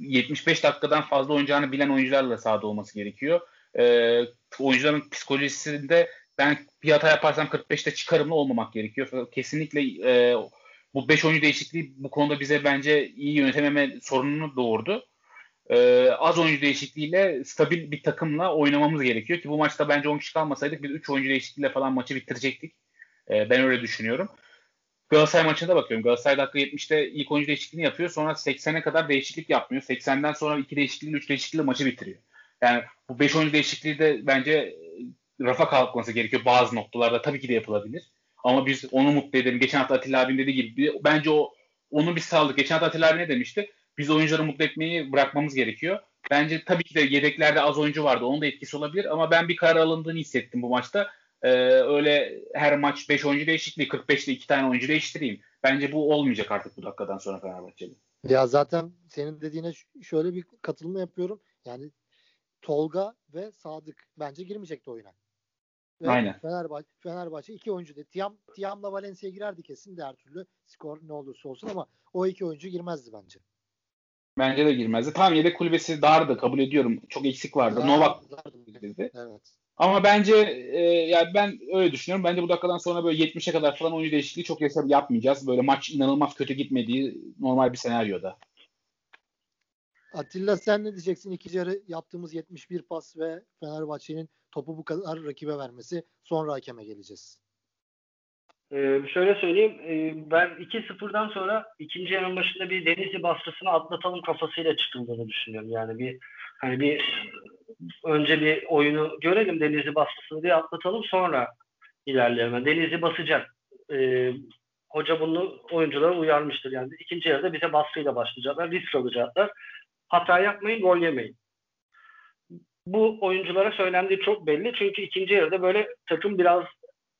75 dakikadan fazla oynayacağını bilen oyuncularla sahada olması gerekiyor. E, oyuncuların psikolojisinde ben bir hata yaparsam 45'te çıkarımlı olmamak gerekiyor. Kesinlikle e, bu 5 oyuncu değişikliği bu konuda bize bence iyi yönetememe sorununu doğurdu. Ee, az oyuncu değişikliğiyle stabil bir takımla oynamamız gerekiyor ki bu maçta bence 10 kişi kalmasaydık biz 3 oyuncu değişikliğiyle falan maçı bitirecektik. Ee, ben öyle düşünüyorum. Galatasaray maçına da bakıyorum. Galatasaray dakika 70'te ilk oyuncu değişikliğini yapıyor. Sonra 80'e kadar değişiklik yapmıyor. 80'den sonra 2 değişiklikle 3 değişiklikle maçı bitiriyor. Yani bu 5 oyuncu değişikliği de bence e, rafa kalkması gerekiyor bazı noktalarda. Tabii ki de yapılabilir. Ama biz onu mutlu edelim. Geçen hafta Atilla abinin dediği gibi bence o onu biz sağladık. Geçen hafta Atilla abi ne demişti? Biz oyuncuları mutlu etmeyi bırakmamız gerekiyor. Bence tabii ki de yedeklerde az oyuncu vardı. Onun da etkisi olabilir ama ben bir karar alındığını hissettim bu maçta. Ee, öyle her maç 5 oyuncu değişikliği 45'te 2 tane oyuncu değiştireyim. Bence bu olmayacak artık bu dakikadan sonra Fenerbahçe'de. Ya zaten senin dediğine şöyle bir katılma yapıyorum. Yani Tolga ve Sadık bence girmeyecekti oyuna. Ve Aynen. Fenerbahçe, Fenerbahçe iki oyuncu da Tiam, Tiam'la Valencia girerdi kesin de her türlü skor ne olursa olsun ama o iki oyuncu girmezdi bence. Bence de girmezdi. Tamam yedek kulübesi dardı kabul ediyorum. Çok eksik vardı. Dar, Novak girdi. Evet. Ama bence e, yani ben öyle düşünüyorum. Bence bu dakikadan sonra böyle 70'e kadar falan oyuncu değişikliği çok yaşam yapmayacağız. Böyle maç inanılmaz kötü gitmediği normal bir senaryoda. Atilla sen ne diyeceksin? İkinci yarı yaptığımız 71 pas ve Fenerbahçe'nin topu bu kadar rakibe vermesi. Sonra hakeme geleceğiz. Ee, şöyle söyleyeyim. E, ben 2-0'dan sonra ikinci yarının başında bir Denizli baskısını atlatalım kafasıyla çıkıldığını düşünüyorum. Yani bir hani bir önce bir oyunu görelim Denizli baskısını diye atlatalım sonra ilerleyelim. Denizli basacak. E, hoca bunu oyunculara uyarmıştır. Yani ikinci yarıda bize baskıyla başlayacaklar. Risk alacaklar. Hata yapmayın, gol yemeyin bu oyunculara söylendiği çok belli. Çünkü ikinci yarıda böyle takım biraz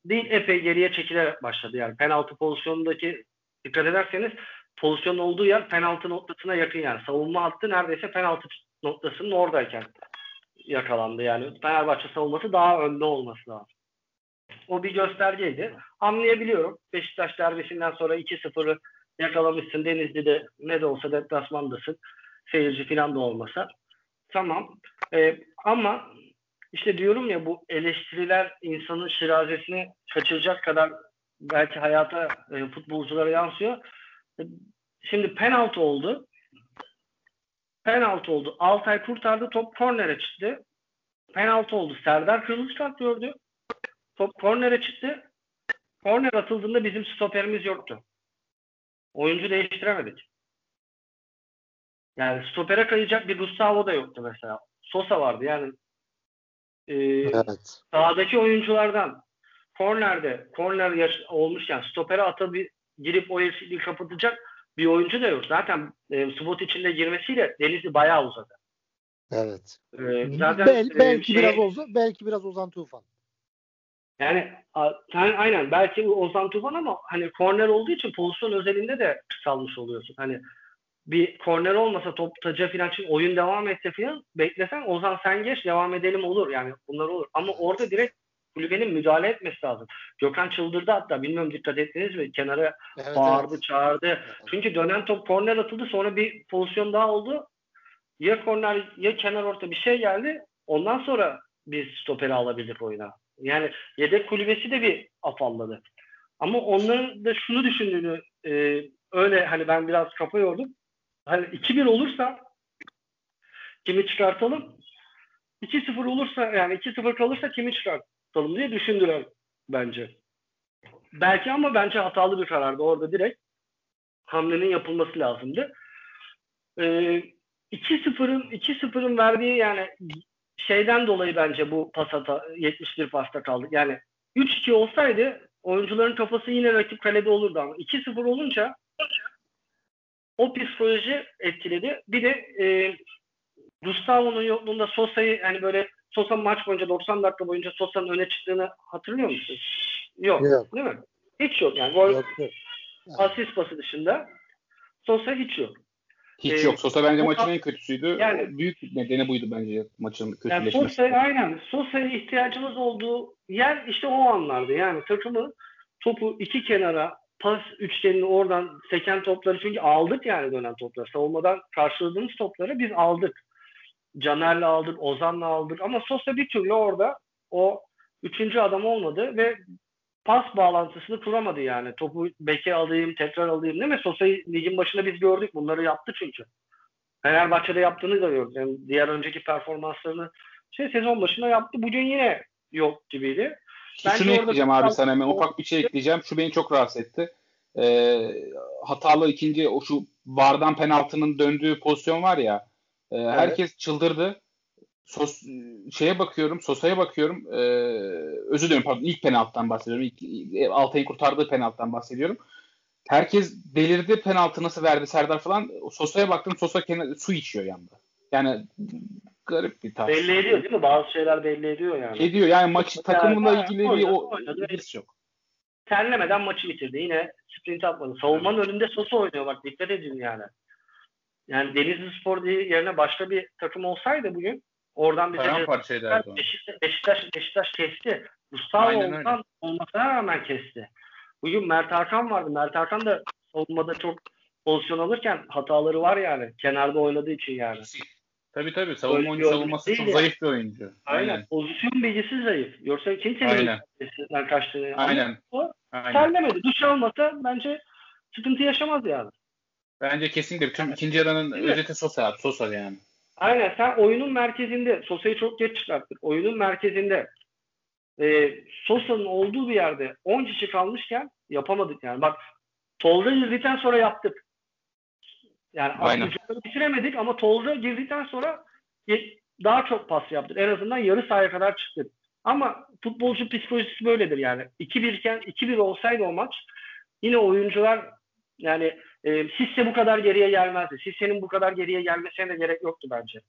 değil epey geriye çekilerek başladı. Yani penaltı pozisyonundaki dikkat ederseniz pozisyon olduğu yer penaltı noktasına yakın yani. Savunma hattı neredeyse penaltı noktasının oradayken yakalandı. Yani Fenerbahçe savunması daha önde olması lazım. O bir göstergeydi. Anlayabiliyorum. Beşiktaş derbisinden sonra 2-0'ı yakalamışsın. Denizli'de ne de olsa deplasmandasın. Seyirci falan da olmasa. Tamam. Ee, ama işte diyorum ya bu eleştiriler insanın şirazesini kaçıracak kadar belki hayata e, futbolculara yansıyor. Şimdi penaltı oldu. Penaltı oldu. Altay kurtardı. Top kornere çıktı. Penaltı oldu. Serdar kırmızı kart gördü. Top kornere çıktı. Korner atıldığında bizim stoperimiz yoktu. Oyuncu değiştiremedik. Yani stopere kayacak bir Gustavo da yoktu mesela. Sosa vardı yani. e, evet. sahadaki oyunculardan kornerde korner yaş- olmuşken stopere atabil girip o eksikliği kapatacak bir oyuncu da yok. Zaten e, spot içinde girmesiyle Denizli bayağı uzadı. Evet. Ee, zaten Bel, e, belki şey, biraz Ozan, belki biraz Ozan Tufan. Yani sen aynen belki Ozan Tufan ama hani korner olduğu için pozisyon özelinde de kısalmış oluyorsun. Hani bir korner olmasa top taca falan için oyun devam etse falan beklesen Ozan sen geç devam edelim olur yani bunlar olur. Ama orada direkt kulübenin müdahale etmesi lazım. Gökhan çıldırdı hatta bilmiyorum dikkat ettiniz mi? Kenara evet, bağırdı evet. çağırdı. Çünkü dönen top korner atıldı sonra bir pozisyon daha oldu. Ya korner ya kenar orta bir şey geldi. Ondan sonra biz stoperi alabilir oyuna. Yani yedek kulübesi de bir afalladı. Ama onların da şunu düşündüğünü e, öyle hani ben biraz kafa yordum. Hani 2-1 olursa kimi çıkartalım? 2-0 olursa yani 2-0 kalırsa kimi çıkartalım diye düşündüler bence. Belki ama bence hatalı bir karardı. Orada direkt hamlenin yapılması lazımdı. Ee, 2-0'ın 2-0'ın verdiği yani şeyden dolayı bence bu pas hata 71 pasta kaldı. Yani 3-2 olsaydı oyuncuların kafası yine rakip kalede olurdu ama 2-0 olunca o psikoloji etkiledi. Bir de e, Gustavo'nun yokluğunda Sosa'yı yani böyle Sosa maç boyunca 90 dakika boyunca Sosa'nın öne çıktığını hatırlıyor musun? Yok, yok. Değil mi? Hiç yok yani. Gol, yok, yok. Asist pası dışında Sosa hiç yok. Hiç ee, yok. Sosa bence maçın en kötüsüydü. Yani, Büyük nedeni buydu bence maçın kötüleşmesi. Yani Sosa'ya aynen. Sosa'ya ihtiyacımız olduğu yer işte o anlardı. Yani takımı topu iki kenara pas üçgenini oradan seken topları çünkü aldık yani dönen topları. Savunmadan karşıladığımız topları biz aldık. Caner'le aldık, Ozan'la aldık ama Sosa bir türlü orada o üçüncü adam olmadı ve pas bağlantısını kuramadı yani. Topu beke alayım, tekrar alayım değil mi? Sosa'yı ligin başında biz gördük. Bunları yaptı çünkü. Fenerbahçe'de yaptığını da gördük. Yani diğer önceki performanslarını şey sezon başında yaptı. Bugün yine yok gibiydi. Bence Şunu ekleyeceğim abi sana hemen ufak bir şey ekleyeceğim. Şu beni çok rahatsız etti. Ee, hatalı ikinci o şu vardan penaltının döndüğü pozisyon var ya. E, evet. Herkes çıldırdı. Sos, şeye bakıyorum, Sosa'ya bakıyorum. E, özür dilerim pardon ilk penaltıdan bahsediyorum. İlk, Altay'ın kurtardığı penaltıdan bahsediyorum. Herkes delirdi penaltı nasıl verdi Serdar falan. Sosa'ya baktım Sosa kenar, su içiyor yanında. Yani garip bir tarz. Belli ediyor değil mi? Bazı şeyler belli ediyor yani. Ediyor yani maçı takımla ilgili bir o his yok. Terlemeden maçı bitirdi. Yine sprint atmadı. Savunmanın önünde Sosa oynuyor bak dikkat edin yani. Yani Denizli Spor diye yerine başka bir takım olsaydı bugün oradan bir Beşiktaş, Beşiktaş, Beşiktaş kesti. Mustafa olsan olmasına rağmen kesti. Bugün Mert Hakan vardı. Mert Hakan da savunmada çok pozisyon alırken hataları var yani. Kenarda oynadığı için yani. Tabii tabii. Savunma oyuncu savunması çok zayıf bir oyuncu. Aynen. Aynen. Pozisyon bilgisi zayıf. Yoksa kimsenin Aynen. kaçtığını Aynen. O Aynen. terlemedi. Duş almasa bence sıkıntı yaşamaz yani. Bence kesinlikle. Tüm ikinci yarının özeti Sosa. Sosa yani. Aynen. Sen oyunun merkezinde. Sosa'yı çok geç çıkarttın. Oyunun merkezinde e, Sosa'nın olduğu bir yerde 10 kişi kalmışken yapamadık yani. Bak Tolga girdikten sonra yaptık. Yani atlıcıları bitiremedik ama Tolga girdikten sonra daha çok pas yaptık. En azından yarı sahaya kadar çıktık. Ama futbolcu psikolojisi böyledir yani. 2-1 iken 2-1 olsaydı o maç yine oyuncular yani e, Sisse bu kadar geriye gelmezdi. Sisse'nin bu kadar geriye gelmesine de gerek yoktu bence.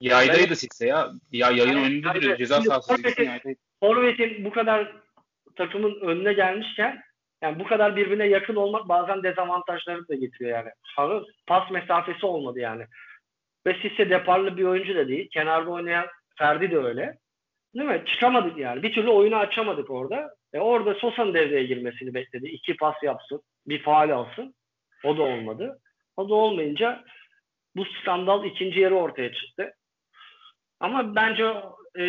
Yaydaydı Sisse ya. Ya yayın yani, önünde duruyor. Ceza sahası Forvet'in bu kadar takımın önüne gelmişken yani bu kadar birbirine yakın olmak bazen dezavantajları da getiriyor yani. Anladın? Pas mesafesi olmadı yani. Ve Sisse deparlı bir oyuncu da değil. Kenarda oynayan Ferdi de öyle. Değil mi? Çıkamadık yani. Bir türlü oyunu açamadık orada. E orada Sosa'nın devreye girmesini bekledi. İki pas yapsın. Bir faal alsın. O da olmadı. O da olmayınca bu skandal ikinci yarı ortaya çıktı. Ama bence e,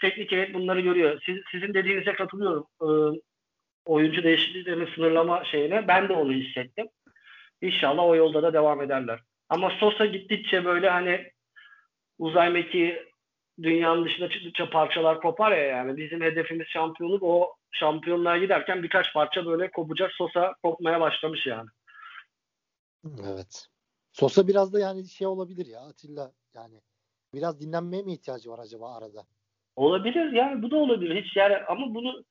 teknik heyet bunları görüyor. Siz, sizin dediğinize katılıyorum. E, oyuncu değişikliklerini sınırlama şeyine ben de onu hissettim. İnşallah o yolda da devam ederler. Ama Sosa gittikçe böyle hani uzay mekiği dünyanın dışına çıktıkça parçalar kopar ya yani. Bizim hedefimiz şampiyonluk. O şampiyonluğa giderken birkaç parça böyle kopacak. Sosa kopmaya başlamış yani. Evet. Sosa biraz da yani şey olabilir ya Atilla yani biraz dinlenmeye mi ihtiyacı var acaba arada? Olabilir yani bu da olabilir. Hiç yani ama bunu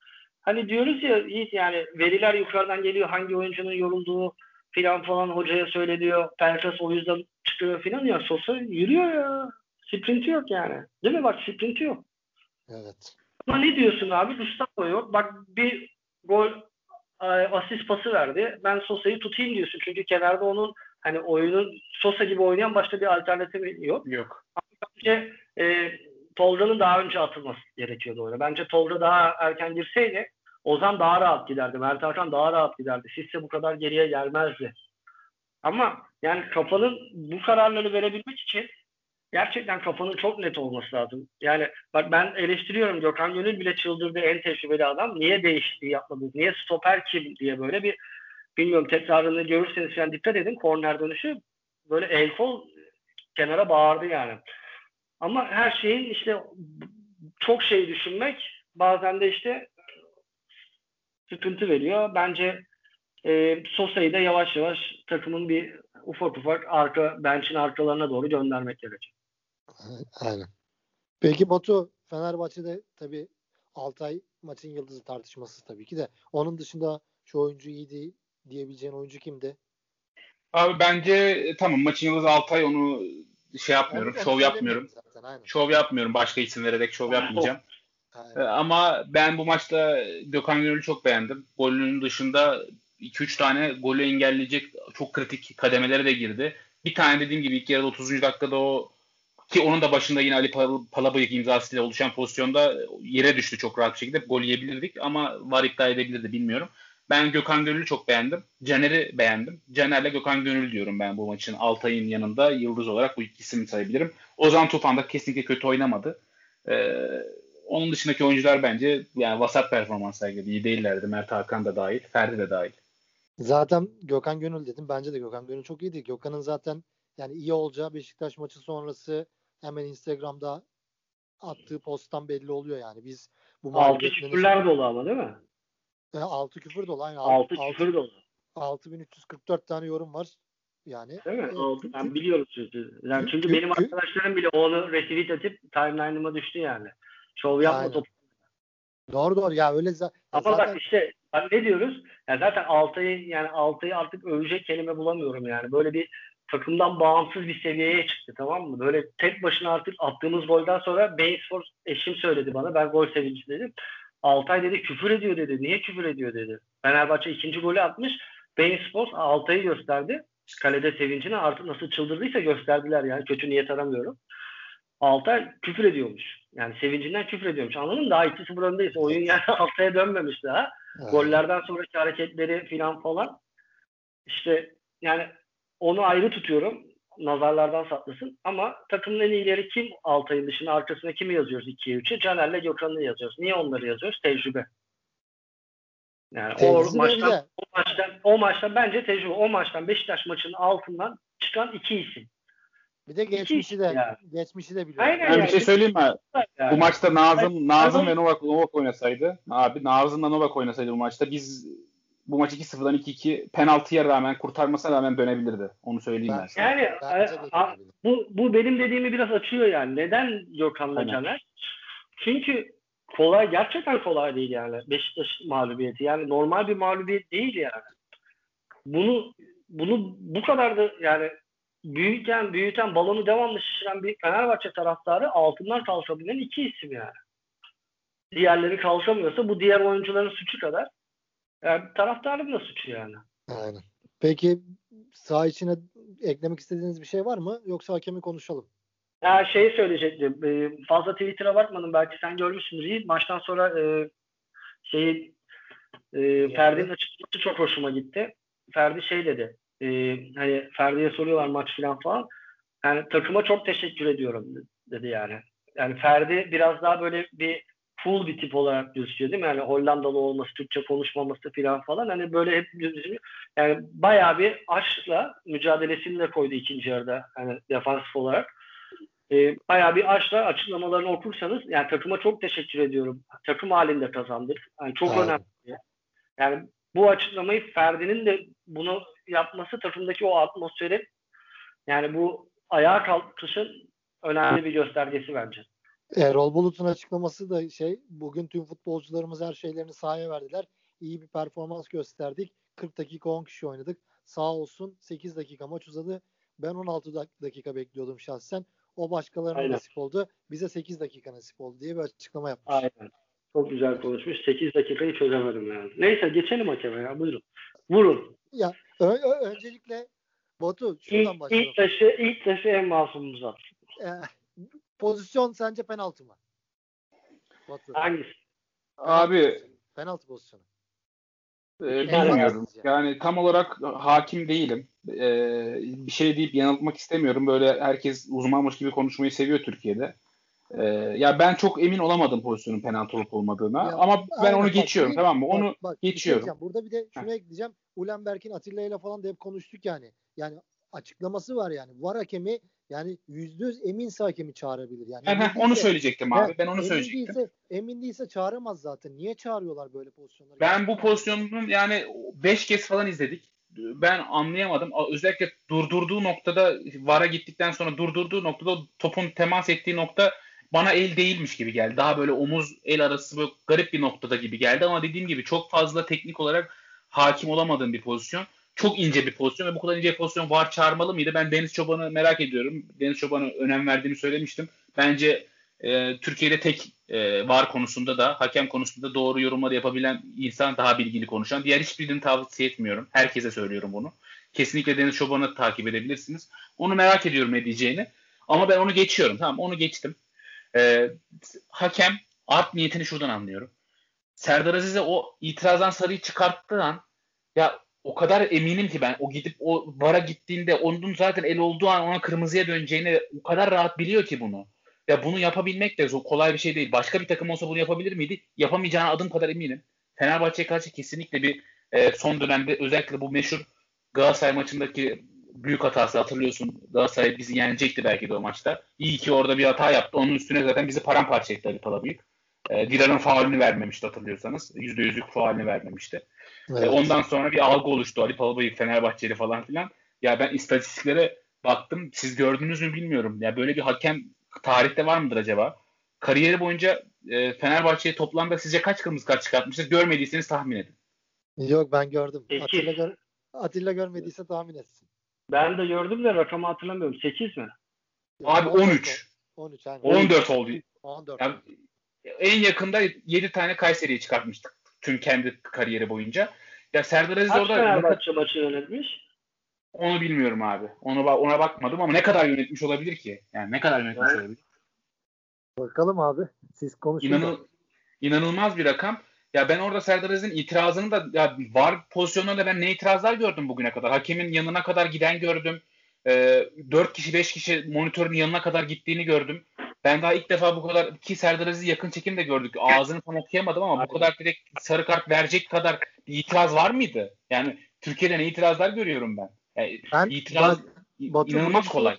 hani diyoruz ya hiç yani veriler yukarıdan geliyor hangi oyuncunun yorulduğu filan falan hocaya söyleniyor. Pelkas o yüzden çıkıyor filan ya Sosa yürüyor ya. Sprinti yok yani. Değil mi? Bak sprinti yok. Evet. Ama ne diyorsun abi? Gustavo yok. Bak bir gol asist pası verdi. Ben Sosa'yı tutayım diyorsun. Çünkü kenarda onun hani oyunun Sosa gibi oynayan başka bir alternatif yok. Yok. Bence e, Tolga'nın daha önce atılması gerekiyordu orada. Bence Tolga daha erken girseydi Ozan daha rahat giderdi. Mert Hakan daha rahat giderdi. Sisse bu kadar geriye gelmezdi. Ama yani kafanın bu kararları verebilmek için gerçekten kafanın çok net olması lazım. Yani bak ben eleştiriyorum Gökhan Gönül bile çıldırdı en tecrübeli adam. Niye değişikliği yapmadı? Niye stoper kim diye böyle bir bilmiyorum tekrarını görürseniz falan dikkat edin. Korner dönüşü böyle el kol kenara bağırdı yani. Ama her şeyin işte çok şey düşünmek bazen de işte sıkıntı veriyor. Bence e, Sosa'yı da yavaş yavaş takımın bir ufak ufak arka bench'in arkalarına doğru göndermek gerekiyor. Aynen. Peki Batu Fenerbahçe'de tabii Altay maçın yıldızı tartışması tabii ki de. Onun dışında şu oyuncu iyiydi diyebileceğin oyuncu kimdi? Abi bence e, tamam maçın yıldızı Altay onu şey yapmıyorum. Yani, şov yapmıyorum. Zaten, şov yapmıyorum. Başka isim vererek şov yapmayacağım. Aynen. E, ama ben bu maçta Gökhan Gönül'ü çok beğendim. Golünün dışında 2-3 tane golü engelleyecek çok kritik kademelere de girdi. Bir tane dediğim gibi ilk yarıda 30. dakikada o ki onun da başında yine Ali Palabıyık imzasıyla oluşan pozisyonda yere düştü çok rahat bir şekilde. Gol yiyebilirdik ama var iptal edebilirdi bilmiyorum. Ben Gökhan Gönül'ü çok beğendim. Caner'i beğendim. Caner'le Gökhan Gönül diyorum ben bu maçın. Altay'ın yanında yıldız olarak bu ikisini sayabilirim. Ozan Tufan da kesinlikle kötü oynamadı. Ee, onun dışındaki oyuncular bence yani vasat performans sergiledi. İyi değillerdi. Mert Hakan da dahil. Ferdi de dahil. Zaten Gökhan Gönül dedim. Bence de Gökhan Gönül çok iyiydi. Gökhan'ın zaten yani iyi olacağı Beşiktaş maçı sonrası hemen Instagram'da attığı posttan belli oluyor yani. Biz bu Altı küfürler dolu ama değil mi? E, altı küfür dolu. Aynen. Altı, altı küfür dolu. 6344 tane yorum var. Yani. Değil mi? E, ben biliyorum çünkü. Yani çünkü benim arkadaşlarım bile onu retweet atıp timeline'ıma düştü yani. Şov yapma top. Doğru doğru ya öyle za- Ama zaten... bak işte ne diyoruz? Ya zaten Altay'ı yani Altay'ı artık övecek kelime bulamıyorum yani. Böyle bir takımdan bağımsız bir seviyeye çıktı tamam mı? Böyle tek başına artık attığımız golden sonra Bainspor eşim söyledi bana. Ben gol sevinci dedim. Altay dedi küfür ediyor dedi. Niye küfür ediyor dedi. Fenerbahçe ikinci golü atmış. Bainspor Altay'ı gösterdi. Kalede sevincini artık nasıl çıldırdıysa gösterdiler yani. Kötü niyet aramıyorum. Altay küfür ediyormuş. Yani sevincinden küfür ediyormuş. Anladın mı? Daha 2-0 öndeyiz. Oyun yani [LAUGHS] Altay'a dönmemiş daha. Evet. Gollerden sonraki hareketleri filan falan. İşte yani onu ayrı tutuyorum. Nazarlardan saklasın. Ama takımın en iyileri kim Altay'ın dışında arkasına kimi yazıyoruz 2'ye 3'e? Caner'le Gökhan'ı yazıyoruz. Niye onları yazıyoruz? Tecrübe. Yani o maçtan, o maçtan, o maçtan bence tecrübe. O maçtan Beşiktaş maçının altından çıkan iki isim. Bir de geçmişi de yani. geçmişi de biliyor. Aynen yani. bir şey söyleyeyim mi? Yani. Bu maçta Nazım Nazım ve Novak Novak oynasaydı abi Nazım'la Novak oynasaydı bu maçta biz bu maç 2-0'dan 2-2 penaltıya rağmen kurtarmasına rağmen dönebilirdi. Onu söyleyeyim ben, ben sana. Yani a, a, bu, bu benim dediğimi biraz açıyor yani. Neden Gökhan'la Caner? Çünkü kolay gerçekten kolay değil yani Beşiktaş mağlubiyeti. Yani normal bir mağlubiyet değil yani. Bunu bunu bu kadar da yani büyüten büyüten balonu devamlı şişiren bir Fenerbahçe taraftarı altından kalkabilen iki isim yani. Diğerleri kalkamıyorsa bu diğer oyuncuların suçu kadar yani taraftarın da suçu yani. Aynen. Peki sağ içine eklemek istediğiniz bir şey var mı? Yoksa hakemi konuşalım. Ya şeyi söyleyecektim. Ee, fazla Twitter'a bakmadım. Belki sen görmüşsündür. Maçtan sonra e, şeyi e, Ferdi'nin açıklaması çok hoşuma gitti. Ferdi şey dedi. E, hani Ferdi'ye soruyorlar maç falan falan. Yani takıma çok teşekkür ediyorum dedi yani. Yani Ferdi biraz daha böyle bir full bir tip olarak gözüküyor değil mi? Yani Hollandalı olması, Türkçe konuşmaması falan falan. Hani böyle hep yani bayağı bir aşkla mücadelesini de koydu ikinci yarıda hani defansif olarak. E, bayağı bir aşkla açıklamalarını okursanız yani takıma çok teşekkür ediyorum. Takım halinde kazandık. Yani çok evet. önemli. Yani bu açıklamayı Ferdi'nin de bunu yapması takımdaki o atmosferi yani bu ayağa kalkışın önemli bir göstergesi bence. Erol Bulut'un açıklaması da şey bugün tüm futbolcularımız her şeylerini sahaya verdiler. İyi bir performans gösterdik. 40 dakika 10 kişi oynadık. Sağ olsun 8 dakika maç uzadı. Ben 16 dakika bekliyordum şahsen. O başkalarına Aynen. nasip oldu. Bize 8 dakika nasip oldu diye bir açıklama yapmış. Aynen. Çok güzel konuşmuş. 8 dakikayı çözemedim yani. Neyse geçelim hakeme ya. Buyurun. Vurun. Ya ö- ö- öncelikle Batu şuradan ilk, başlayalım. İlk taşı, ilk taşı en masumumuz at. Ee, pozisyon sence penaltı mı? Batu. Hangisi? Abi penaltı pozisyonu. E, bilmiyorum. Yani tam olarak hakim değilim. E, bir şey deyip yanıltmak istemiyorum. Böyle herkes uzmanmış gibi konuşmayı seviyor Türkiye'de. E, ya ben çok emin olamadım pozisyonun penaltı olup olmadığına. Ya, ama ben onu geçiyorum bak, tamam mı? Onu bak, bak, geçiyorum. Şey Burada bir de şunu Heh. ekleyeceğim. Ulenberg'in Atilla ile falan da hep konuştuk yani. Yani açıklaması var yani. Var hakemi yani yüzde yüz eminse hakemi çağırabilir. Yani Heh, değilse, onu söyleyecektim abi. He, ben onu emin söyleyecektim. Değilse, emin değilse çağıramaz zaten. Niye çağırıyorlar böyle pozisyonları? Ben bu pozisyonun yani 5 kez falan izledik. Ben anlayamadım. Özellikle durdurduğu noktada VAR'a gittikten sonra durdurduğu noktada topun temas ettiği nokta bana el değilmiş gibi geldi. Daha böyle omuz el arası böyle garip bir noktada gibi geldi ama dediğim gibi çok fazla teknik olarak hakim olamadığım bir pozisyon çok ince bir pozisyon ve bu kadar ince bir pozisyon var çağırmalı mıydı? Ben Deniz Çoban'ı merak ediyorum. Deniz Çoban'a önem verdiğini söylemiştim. Bence e, Türkiye'de tek e, var konusunda da hakem konusunda doğru yorumları yapabilen insan daha bilgili konuşan. Diğer hiçbirini tavsiye etmiyorum. Herkese söylüyorum bunu. Kesinlikle Deniz Çoban'ı takip edebilirsiniz. Onu merak ediyorum ne diyeceğini. Ama ben onu geçiyorum. Tamam onu geçtim. E, hakem art niyetini şuradan anlıyorum. Serdar Aziz'e o itirazdan sarıyı çıkarttığı an ya o kadar eminim ki ben o gidip o vara gittiğinde onun zaten el olduğu an ona kırmızıya döneceğini o kadar rahat biliyor ki bunu. Ya bunu yapabilmek de kolay bir şey değil. Başka bir takım olsa bunu yapabilir miydi? Yapamayacağına adım kadar eminim. Fenerbahçe'ye karşı kesinlikle bir e, son dönemde özellikle bu meşhur Galatasaray maçındaki büyük hatası hatırlıyorsun. Galatasaray bizi yenecekti belki de o maçta. İyi ki orada bir hata yaptı. Onun üstüne zaten bizi paramparça etti Ali Palabıyık. E, Dirar'ın faulünü vermemişti hatırlıyorsanız. %100'lük faulünü vermemişti. Evet. E, ondan sonra bir algı oluştu. Ali Palabıyık Fenerbahçeli falan filan. Ya ben istatistiklere baktım. Siz gördünüz mü bilmiyorum. Ya böyle bir hakem tarihte var mıdır acaba? Kariyeri boyunca e, Fenerbahçe'ye toplamda sizce kaç kırmızı kart çıkartmıştır? Görmediyseniz tahmin edin. Yok ben gördüm. Atilla, gör Atilla görmediyse tahmin etsin. Ben de gördüm de rakamı hatırlamıyorum. 8 mi? Abi 13. 13 yani. 14 oldu. 14. Yani en yakında 7 tane Kayseri'yi çıkartmıştık tüm kendi kariyeri boyunca. Ya Serdar Aziz Kaç orada Fenerbahçe maçı yönetmiş? Onu bilmiyorum abi. Onu ona bakmadım ama ne kadar yönetmiş olabilir ki? Yani ne kadar yönetmiş evet. olabilir? Bakalım abi. Siz konuşun. İnanıl, inanılmaz bir rakam. Ya ben orada Serdar Aziz'in itirazını da ya var pozisyonlarında ben ne itirazlar gördüm bugüne kadar. Hakemin yanına kadar giden gördüm. E, 4 kişi 5 kişi monitörün yanına kadar gittiğini gördüm. Ben daha ilk defa bu kadar ki Serdar Aziz'i yakın çekimde gördük. Ağzını tam okuyamadım ama Abi. bu kadar direkt sarı kart verecek kadar bir itiraz var mıydı? Yani Türkiye'de ne itirazlar görüyorum ben. Yani ben itiraz Batu, inanılmaz kolay.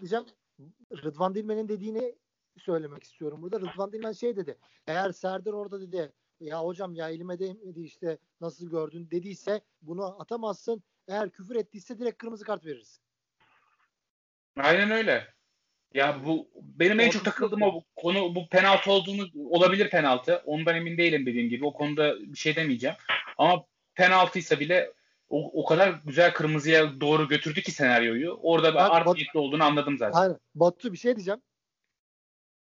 Rıdvan Dilmen'in dediğini söylemek istiyorum burada. Rıdvan Dilmen şey dedi. Eğer Serdar orada dedi ya hocam ya elime değmedi işte nasıl gördün dediyse bunu atamazsın. Eğer küfür ettiyse direkt kırmızı kart verirsin. Aynen öyle. Ya bu benim en çok takıldığım o konu bu penaltı olduğunu olabilir penaltı. Ondan emin değilim dediğim gibi. O konuda bir şey demeyeceğim. Ama penaltıysa bile o, o kadar güzel kırmızıya doğru götürdü ki senaryoyu. Orada ben art niyetli olduğunu anladım zaten. Aynen. Batu bir şey diyeceğim.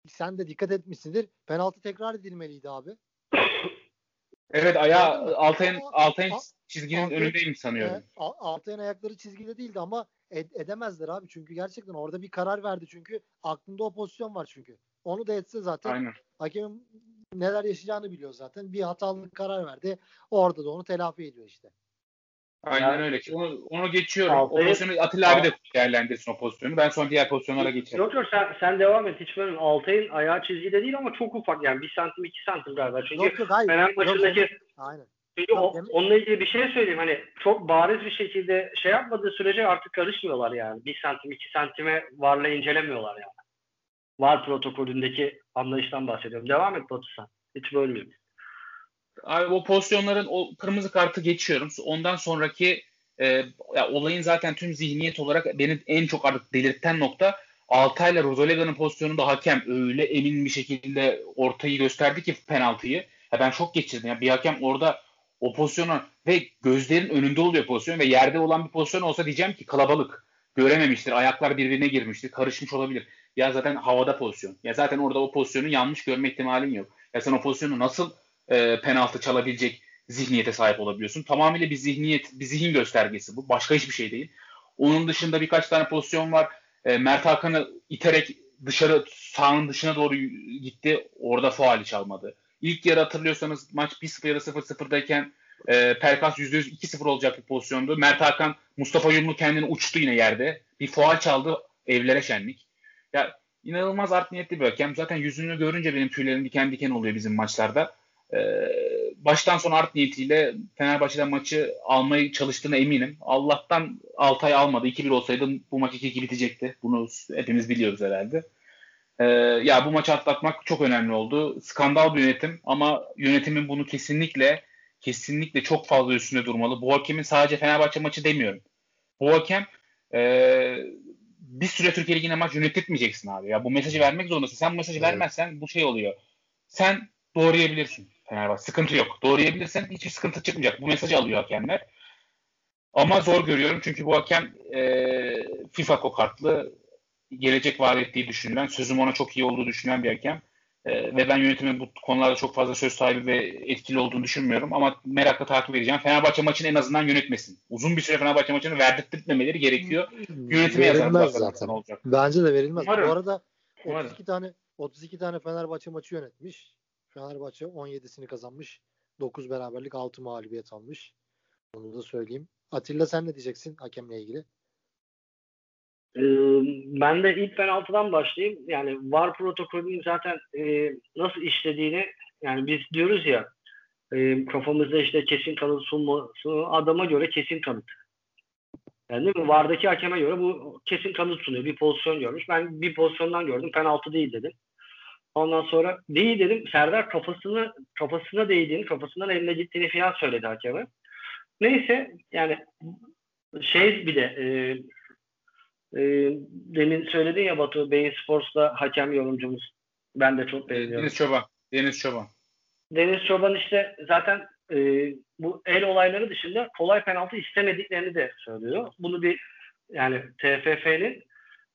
Sen de dikkat etmişsindir. Penaltı tekrar edilmeliydi abi. Evet ayağı Altay'ın Altay'ın çizginin Altay, önündeyim sanıyorum. E, Altay'ın ayakları çizgide değildi ama ed- edemezler abi. Çünkü gerçekten orada bir karar verdi çünkü aklında o pozisyon var çünkü. Onu da etse zaten Aynen. hakemin neler yaşayacağını biliyor zaten. Bir hatalı karar verdi. Orada da onu telafi ediyor işte. Aynen yani, öyle. Onu, onu geçiyorum. Altay'ı, o pozisyonu Atilla abi de değerlendirsin o pozisyonu. Ben sonra diğer pozisyonlara geçerim. Yok yok sen, sen devam et. Hiç böyle Altay'ın ayağı çizgide değil ama çok ufak yani. Bir santim iki santim galiba. Çünkü yok, yok, hayır. Fener maçındaki yok, aynen. Çünkü o, onunla ilgili bir şey söyleyeyim. Hani çok bariz bir şekilde şey yapmadığı sürece artık karışmıyorlar yani. Bir santim iki santime varla incelemiyorlar yani. Var protokolündeki anlayıştan bahsediyorum. Devam et Batu sen. Hiç bölmeyeyim. Abi o pozisyonların o kırmızı kartı geçiyorum. Ondan sonraki e, ya olayın zaten tüm zihniyet olarak beni en çok artık delirten nokta Altay'la Rozolega'nın pozisyonunda hakem öyle emin bir şekilde ortayı gösterdi ki penaltıyı. Ya ben çok geçirdim. Ya bir hakem orada o pozisyonu ve gözlerin önünde oluyor pozisyon ve yerde olan bir pozisyon olsa diyeceğim ki kalabalık. Görememiştir. Ayaklar birbirine girmiştir. Karışmış olabilir. Ya zaten havada pozisyon. Ya zaten orada o pozisyonu yanlış görme ihtimalin yok. Ya sen o pozisyonu nasıl e, penaltı çalabilecek zihniyete sahip olabiliyorsun? Tamamıyla bir zihniyet, bir zihin göstergesi bu. Başka hiçbir şey değil. Onun dışında birkaç tane pozisyon var. E, Mert Hakan'ı iterek dışarı sahanın dışına doğru gitti. Orada faali çalmadı. İlk yarı hatırlıyorsanız maç 1-0 ya da 0-0'dayken e, Pelkas %100 2-0 olacak bir pozisyondu. Mert Hakan Mustafa Yumlu kendini uçtu yine yerde. Bir faal çaldı evlere şenlik. Ya inanılmaz art niyetli bir hakem. Zaten yüzünü görünce benim tüylerim diken diken oluyor bizim maçlarda. Ee, baştan sona art niyetiyle Fenerbahçe'den maçı almayı çalıştığına eminim. Allah'tan Altay almadı. 2-1 olsaydı bu maç 2-2 bitecekti. Bunu hepimiz biliyoruz herhalde. Ee, ya bu maçı atlatmak çok önemli oldu. Skandal bir yönetim ama yönetimin bunu kesinlikle kesinlikle çok fazla üstünde durmalı. Bu hakemin sadece Fenerbahçe maçı demiyorum. Bu hakem e, bir süre Türkiye Ligi'ne maç yönetmeyeceksin abi. Ya bu mesajı vermek zorundasın. Sen bu mesajı evet. vermezsen bu şey oluyor. Sen doğrayabilirsin Fenerbahçe. Sıkıntı yok. Doğrayabilirsen hiçbir sıkıntı çıkmayacak. Bu mesajı alıyor hakemler. Ama zor görüyorum çünkü bu hakem e, FIFA kokartlı gelecek vaat ettiği düşünülen, sözüm ona çok iyi olduğu düşünülen bir hakem. E, ve ben yönetimin bu konularda çok fazla söz sahibi ve etkili olduğunu düşünmüyorum. Ama merakla takip edeceğim. Fenerbahçe maçını en azından yönetmesin. Uzun bir süre Fenerbahçe maçını verdirtmemeleri gerekiyor. Yönetime yazarlar zaten. olacak. Bence de verilmez. Umarım. Bu arada 32 Umarım. tane 32 tane Fenerbahçe maçı yönetmiş. Fenerbahçe 17'sini kazanmış. 9 beraberlik 6 mağlubiyet almış. Onu da söyleyeyim. Atilla sen ne diyeceksin hakemle ilgili? Ee, ben de ilk penaltıdan başlayayım. Yani VAR protokolünün zaten e, nasıl işlediğini yani biz diyoruz ya e, kafamızda işte kesin kanıt sunması adama göre kesin kanıt. Yani değil mi? VAR'daki hakeme göre bu kesin kanıt sunuyor. Bir pozisyon görmüş. Ben bir pozisyondan gördüm. Penaltı değil dedim. Ondan sonra değil dedim. Serdar kafasını kafasına değdiğini, kafasından eline gittiğini falan söyledi hakeme. Neyse yani şey bir de e, e, demin söyledin ya Batu Beyin Sports'ta hakem yorumcumuz. Ben de çok beğeniyorum. Deniz Çoban. Deniz Çoban. Deniz Çoban işte zaten e, bu el olayları dışında kolay penaltı istemediklerini de söylüyor. Bunu bir yani TFF'nin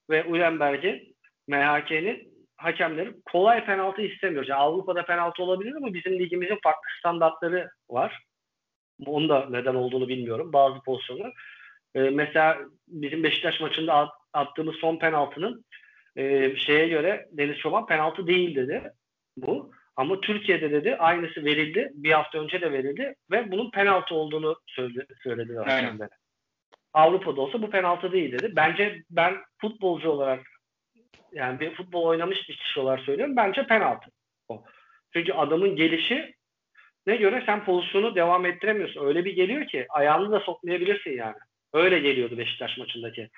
ve Ulenberg'in MHK'nin hakemleri kolay penaltı istemiyor. Yani Avrupa'da penaltı olabilir ama bizim ligimizin farklı standartları var. Onun da neden olduğunu bilmiyorum. Bazı pozisyonlar. Ee, mesela bizim Beşiktaş maçında attığımız son penaltının e, şeye göre Deniz Çoban penaltı değil dedi bu. Ama Türkiye'de dedi aynısı verildi. Bir hafta önce de verildi ve bunun penaltı olduğunu söyledi, söyledi hakemlere. Avrupa'da olsa bu penaltı değil dedi. Bence ben futbolcu olarak yani bir futbol oynamış bir kişi olarak söylüyorum. Bence penaltı. O. Çünkü adamın gelişi ne göre sen pozisyonu devam ettiremiyorsun. Öyle bir geliyor ki ayağını da sokmayabilirsin yani. Öyle geliyordu Beşiktaş maçındaki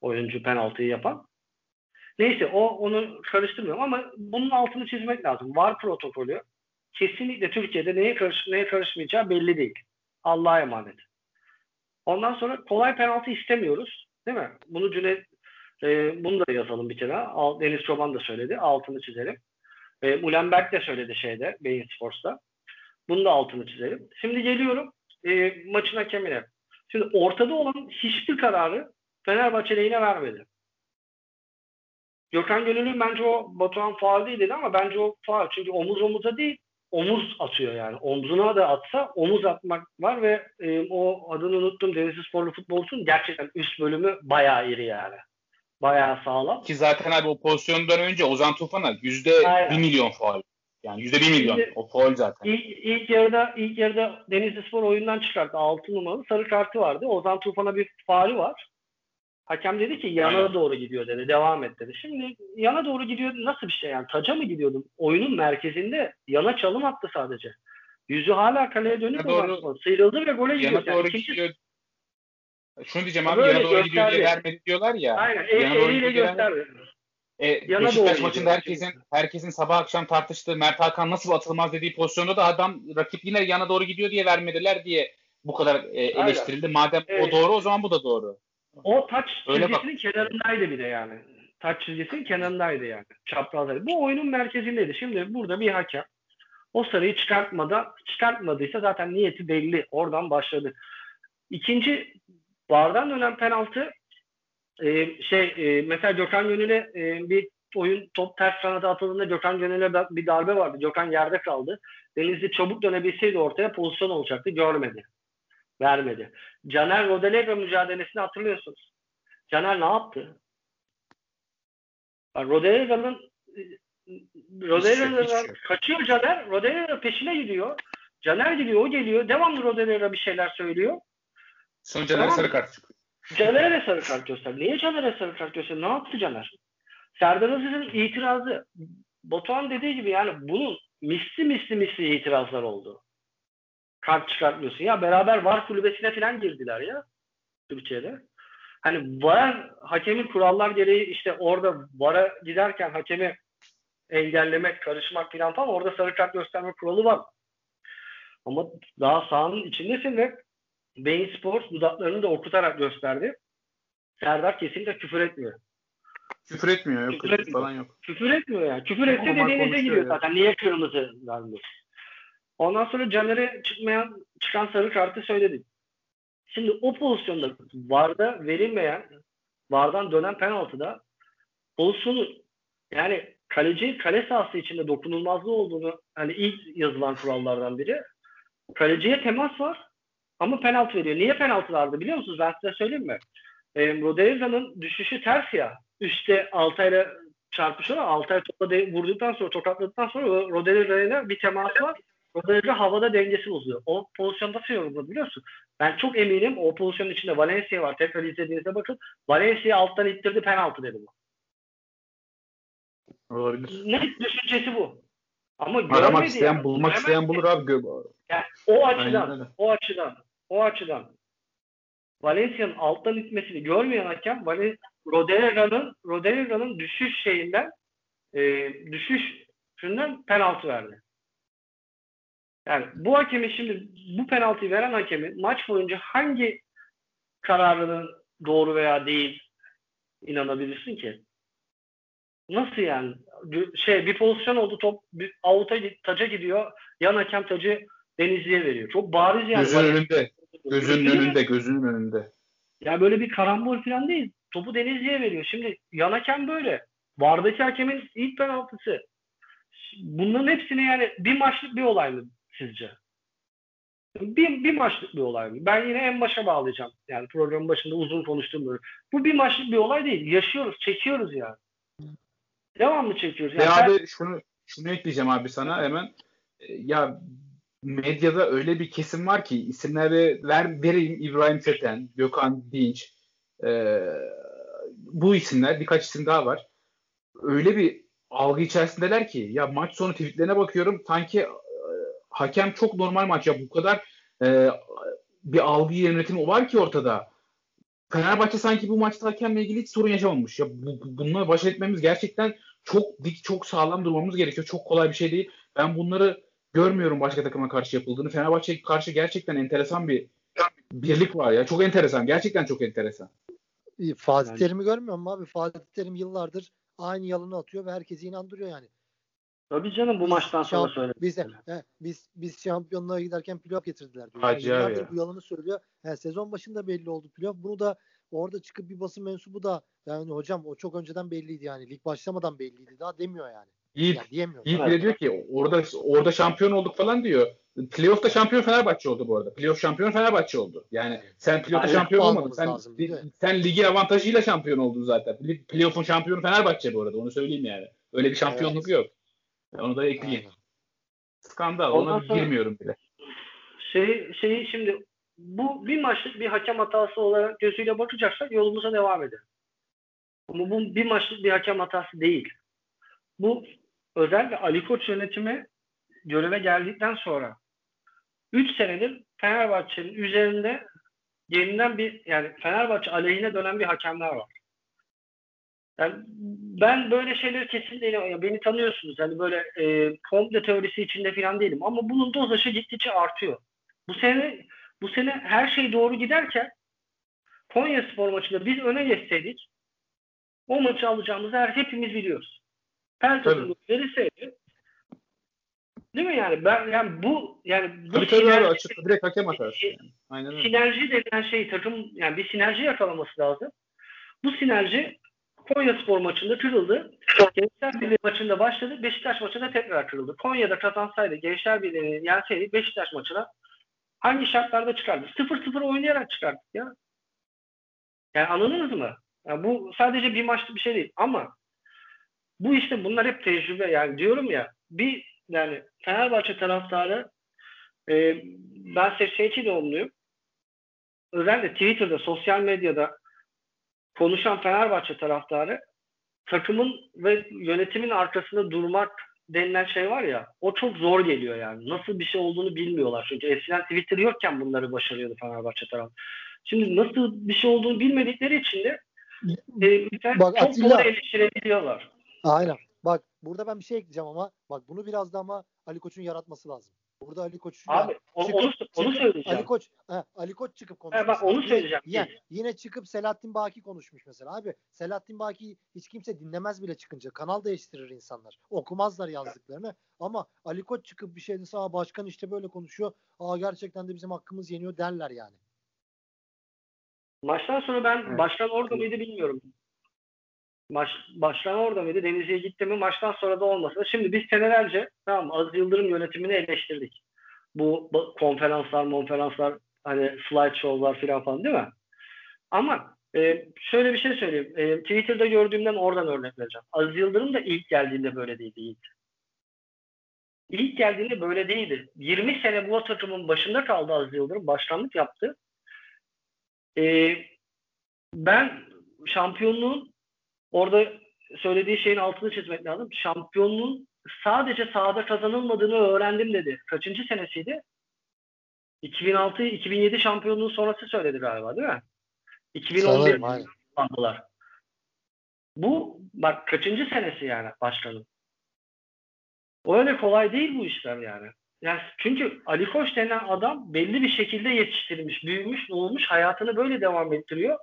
oyuncu penaltıyı yapan. Neyse o onu karıştırmıyorum ama bunun altını çizmek lazım. Var protokolü kesinlikle Türkiye'de neye, karış, neye karışmayacağı belli değil. Allah'a emanet. Ondan sonra kolay penaltı istemiyoruz. Değil mi? Bunu Cüneyt e, bunu da yazalım bir kere. Deniz Çoban da söyledi. Altını çizelim. E, Mulenberg de söyledi şeyde Beyin Sports'ta. Bunu da altını çizelim. Şimdi geliyorum e, maçın hakemine. Şimdi ortada olan hiçbir kararı Fenerbahçe lehine vermedi. Gökhan Gönül'ün bence o Batuhan faal değil dedi ama bence o faal. Çünkü omuz omuza değil omuz atıyor yani. Omzuna da atsa omuz atmak var ve e, o adını unuttum Denizli Sporlu futbolcusun gerçekten üst bölümü bayağı iri yani. Bayağı sağlam. Ki zaten abi o pozisyondan önce Ozan Tufan'a yüzde bir milyon faal. Yani yüzde bir milyon. O faul zaten. İlk, ilk yarıda ilk yarıda Denizli Spor oyundan çıkarttı. 6 numaralı sarı kartı vardı. Ozan Tufan'a bir faali var. Hakem dedi ki yana Aynen. doğru gidiyor dedi. Devam et dedi. Şimdi yana doğru gidiyor nasıl bir şey yani? Taca mı gidiyordu? Oyunun merkezinde yana çalım attı sadece. Yüzü hala kaleye dönük doğru, sıyrıldı ve gole gidiyor. Yana doğru yani. gidiyor. Şunu diyeceğim abi yana doğru gidiyor diye vermedi diyorlar ya. Aynen el, eliyle gösterdi. E, Yana Beşiktaş maçında herkesin herkesin sabah akşam tartıştığı Mert Hakan nasıl atılmaz dediği pozisyonda da adam rakip yine yana doğru gidiyor diye vermediler diye bu kadar e, eleştirildi. Madem evet. o doğru o zaman bu da doğru. O taç çizgisinin kenarındaydı bir de yani. Taç çizgisinin kenarındaydı yani. Çaprazları. Bu oyunun merkezindeydi. Şimdi burada bir hakem o sarıyı çıkartmadan çıkartmadıysa zaten niyeti belli. Oradan başladı. İkinci bardan dönen penaltı e, şey e, mesela Gökhan Gönül'e e, bir oyun top ters kanada atıldığında Gökhan Gönül'e bir darbe vardı. Gökhan yerde kaldı. Denizli çabuk dönebilseydi ortaya pozisyon olacaktı. Görmedi. Vermedi. Caner Rodelega mücadelesini hatırlıyorsunuz. Caner ne yaptı? Rodelega'nın Rodelega'dan kaçıyor Caner. Rodelega peşine gidiyor. Caner gidiyor, o geliyor. Devamlı Rodelega bir şeyler söylüyor. Son Caner tamam. sarı kart çıkıyor. Caner'e de sarı kart göster. Niye Caner'e sarı kart göster? Ne yaptı Caner? Serdar Aziz'in itirazı Batuhan dediği gibi yani bunun misli misli misli itirazlar oldu. Kart çıkartmıyorsun. Ya beraber VAR kulübesine falan girdiler ya Türkiye'de. Hani VAR hakemin kurallar gereği işte orada VAR'a giderken hakemi engellemek, karışmak falan falan orada sarı kart gösterme kuralı var. Ama daha sahanın içindesin ve Beyin Sports dudaklarını da okutarak gösterdi. Serdar kesinlikle küfür etmiyor. Küfür etmiyor. Yok, küfür etmiyor. falan yok. Küfür etmiyor yani. Küfür etse de denize gidiyor zaten. Niye kırmızı vermiyor? Ondan sonra Caner'e çıkmayan, çıkan sarı kartı söyledik. Şimdi o pozisyonda VAR'da verilmeyen, VAR'dan dönen penaltıda pozisyonu yani kaleci kale sahası içinde dokunulmazlığı olduğunu hani ilk yazılan kurallardan biri. Kaleciye temas var ama penaltı veriyor. Niye penaltı vardı biliyor musunuz? Ben size söyleyeyim mi? E, Roderica'nın düşüşü ters ya. Üste Altay'la çarpışıyor. Altay topla de, vurduktan sonra tokatladıktan sonra Roderica'yla bir temas var. Roderica havada dengesi bozuyor. O pozisyonda nasıl yorumladı biliyor musun? Ben çok eminim o pozisyonun içinde Valencia var. Tekrar izlediğinizde bakın. Valencia alttan ittirdi penaltı dedi bu. Olabilir. Net düşüncesi bu. Ama Aramak isteyen, yani. bulmak isteyen bulur abi. Yani o açıdan, o açıdan, o açıdan Valencia'nın alttan itmesini görmeyen hakem Roderica'nın Roderica'nın düşüş şeyinden e, düşüş şundan penaltı verdi. Yani bu hakemi şimdi bu penaltıyı veren hakemi maç boyunca hangi kararının doğru veya değil inanabilirsin ki? Nasıl yani? Şey bir pozisyon oldu top avuta taca gidiyor. Yan hakem tacı Denizli'ye veriyor. Çok bariz yani. Gözünün önünde. Gözünün önünde, gözünün önünde. Ya böyle bir karambol falan değil. Topu Denizli'ye veriyor. Şimdi yan hakem böyle. Vardaki hakemin ilk penaltısı. Bunların hepsini yani bir maçlık bir olay mı sizce? Bir, bir maçlık bir olay mı? Ben yine en başa bağlayacağım. Yani programın başında uzun konuştuğum böyle. Bu bir maçlık bir olay değil. Yaşıyoruz, çekiyoruz yani. Devamlı çekiyoruz. Yani Ve abi ben... şunu şunu ekleyeceğim abi sana hemen. Ya medyada öyle bir kesim var ki isimleri ver, vereyim İbrahim Feten, Gökhan Dinç e, bu isimler birkaç isim daha var. Öyle bir algı içerisindeler ki ya maç sonu tweetlerine bakıyorum sanki e, hakem çok normal maç ya bu kadar e, bir algı yönetimi var ki ortada. Fenerbahçe sanki bu maçta hakemle ilgili hiç sorun yaşamamış. Ya bu, bununla baş etmemiz gerçekten çok dik, çok sağlam durmamız gerekiyor. Çok kolay bir şey değil. Ben bunları görmüyorum başka takıma karşı yapıldığını. Fenerbahçe'ye karşı gerçekten enteresan bir birlik var ya. Çok enteresan. Gerçekten çok enteresan. Fatih yani. Terim'i görmüyor musun abi? Fatih Terim yıllardır aynı yalanı atıyor ve herkesi inandırıyor yani. Tabii canım bu biz maçtan sonra söyledim. Biz, he, biz, biz şampiyonluğa giderken playoff getirdiler diyor. Hacı yani ya. bu yalanı söylüyor. Yani sezon başında belli oldu playoff. Bunu da orada çıkıp bir basın mensubu da yani hocam o çok önceden belliydi yani. Lig başlamadan belliydi daha demiyor yani. Yiğit, yani. Yiğit bile diyor ki orada orada şampiyon olduk falan diyor. Playoff'ta şampiyon Fenerbahçe oldu bu arada. Playoff şampiyon Fenerbahçe oldu. Yani sen playoff'ta yani şampiyon olmadın. Sen, lazım, sen ligin avantajıyla şampiyon oldun zaten. Playoff'un şampiyonu Fenerbahçe bu arada. Onu söyleyeyim yani. Öyle bir şampiyonluk evet. yok. Onu da ekleyeyim. Aynen. Skandal. Ondan Ona sonra, girmiyorum bile. Şey, şeyi şimdi bu bir maçlık bir hakem hatası olarak gözüyle bakacaksak yolumuza devam edelim. Ama bu bir maçlık bir hakem hatası değil. Bu özellikle Ali Koç yönetimi göreve geldikten sonra 3 senedir Fenerbahçe'nin üzerinde yeniden bir yani Fenerbahçe aleyhine dönen bir hakemler var. Yani ben böyle şeyler kesin değilim. Beni tanıyorsunuz. Hani böyle e, komple teorisi içinde falan değilim. Ama bunun dozajı gittikçe artıyor. Bu sene bu sene her şey doğru giderken Konya Spor maçında biz öne geçseydik o maçı alacağımızı her hepimiz biliyoruz. Pelkas'ın verirseydi Değil mi yani? Ben yani bu yani bu tabii abi açık direkt hakem hatası. Yani. Aynen öyle. Sinerji denen şey takım yani bir sinerji yakalaması lazım. Bu sinerji Konya Spor maçında kırıldı. Gençler Birliği maçında başladı. Beşiktaş maçında tekrar kırıldı. Konya'da kazansaydı Gençler Birliği'ni yenseydi Beşiktaş maçına hangi şartlarda çıkardı? 0-0 oynayarak çıkardık ya. Yani anladınız mı? Yani bu sadece bir maçlı bir şey değil ama bu işte bunlar hep tecrübe yani diyorum ya bir yani Fenerbahçe taraftarı e, ben 82 doğumluyum. Özellikle Twitter'da, sosyal medyada konuşan Fenerbahçe taraftarı takımın ve yönetimin arkasında durmak denilen şey var ya o çok zor geliyor yani. Nasıl bir şey olduğunu bilmiyorlar. Çünkü eskiden Twitter yokken bunları başarıyordu Fenerbahçe tarafı. Şimdi nasıl bir şey olduğunu bilmedikleri için de e, Bak, çok Atilla, doğru eleştirebiliyorlar. Aynen. Bak burada ben bir şey ekleyeceğim ama bak bunu biraz da ama Ali Koç'un yaratması lazım. Burada Ali Koç Abi onu, çıkıp, onu, onu söyleyeceğim. Ali Koç he, Ali Koç çıkıp konuşmuş. He, bak onu söyleyeceğim. Yine, yine çıkıp Selahattin Baki konuşmuş mesela. Abi Selahattin Baki hiç kimse dinlemez bile çıkınca. Kanal değiştirir insanlar. Okumazlar yazdıklarını. Ama Ali Koç çıkıp bir şey dese Aa, başkan işte böyle konuşuyor. Aa gerçekten de bizim hakkımız yeniyor derler yani. Maçtan sonra ben evet. başkan orada mıydı bilmiyorum. Maç, baştan orada mıydı? Denizli'ye gitti mi? Maçtan sonra da olmasa. Şimdi biz senelerce tamam Aziz Yıldırım yönetimini eleştirdik. Bu, konferanslar, konferanslar hani slide show'lar falan falan değil mi? Ama e, şöyle bir şey söyleyeyim. E, Twitter'da gördüğümden oradan örnek vereceğim. Aziz Yıldırım da ilk geldiğinde böyle değildi Yiğit. İlk geldiğinde böyle değildi. 20 sene bu takımın başında kaldı Aziz Yıldırım. Başkanlık yaptı. E, ben şampiyonluğun Orada söylediği şeyin altını çizmek lazım. Şampiyonluğun sadece sahada kazanılmadığını öğrendim dedi. Kaçıncı senesiydi? 2006-2007 şampiyonluğu sonrası söyledi galiba değil mi? 2011 aldılar. Bu bak kaçıncı senesi yani başkanın. O öyle kolay değil bu işler yani. Yani çünkü Ali Koç denen adam belli bir şekilde yetiştirilmiş, büyümüş, olmuş, hayatını böyle devam ettiriyor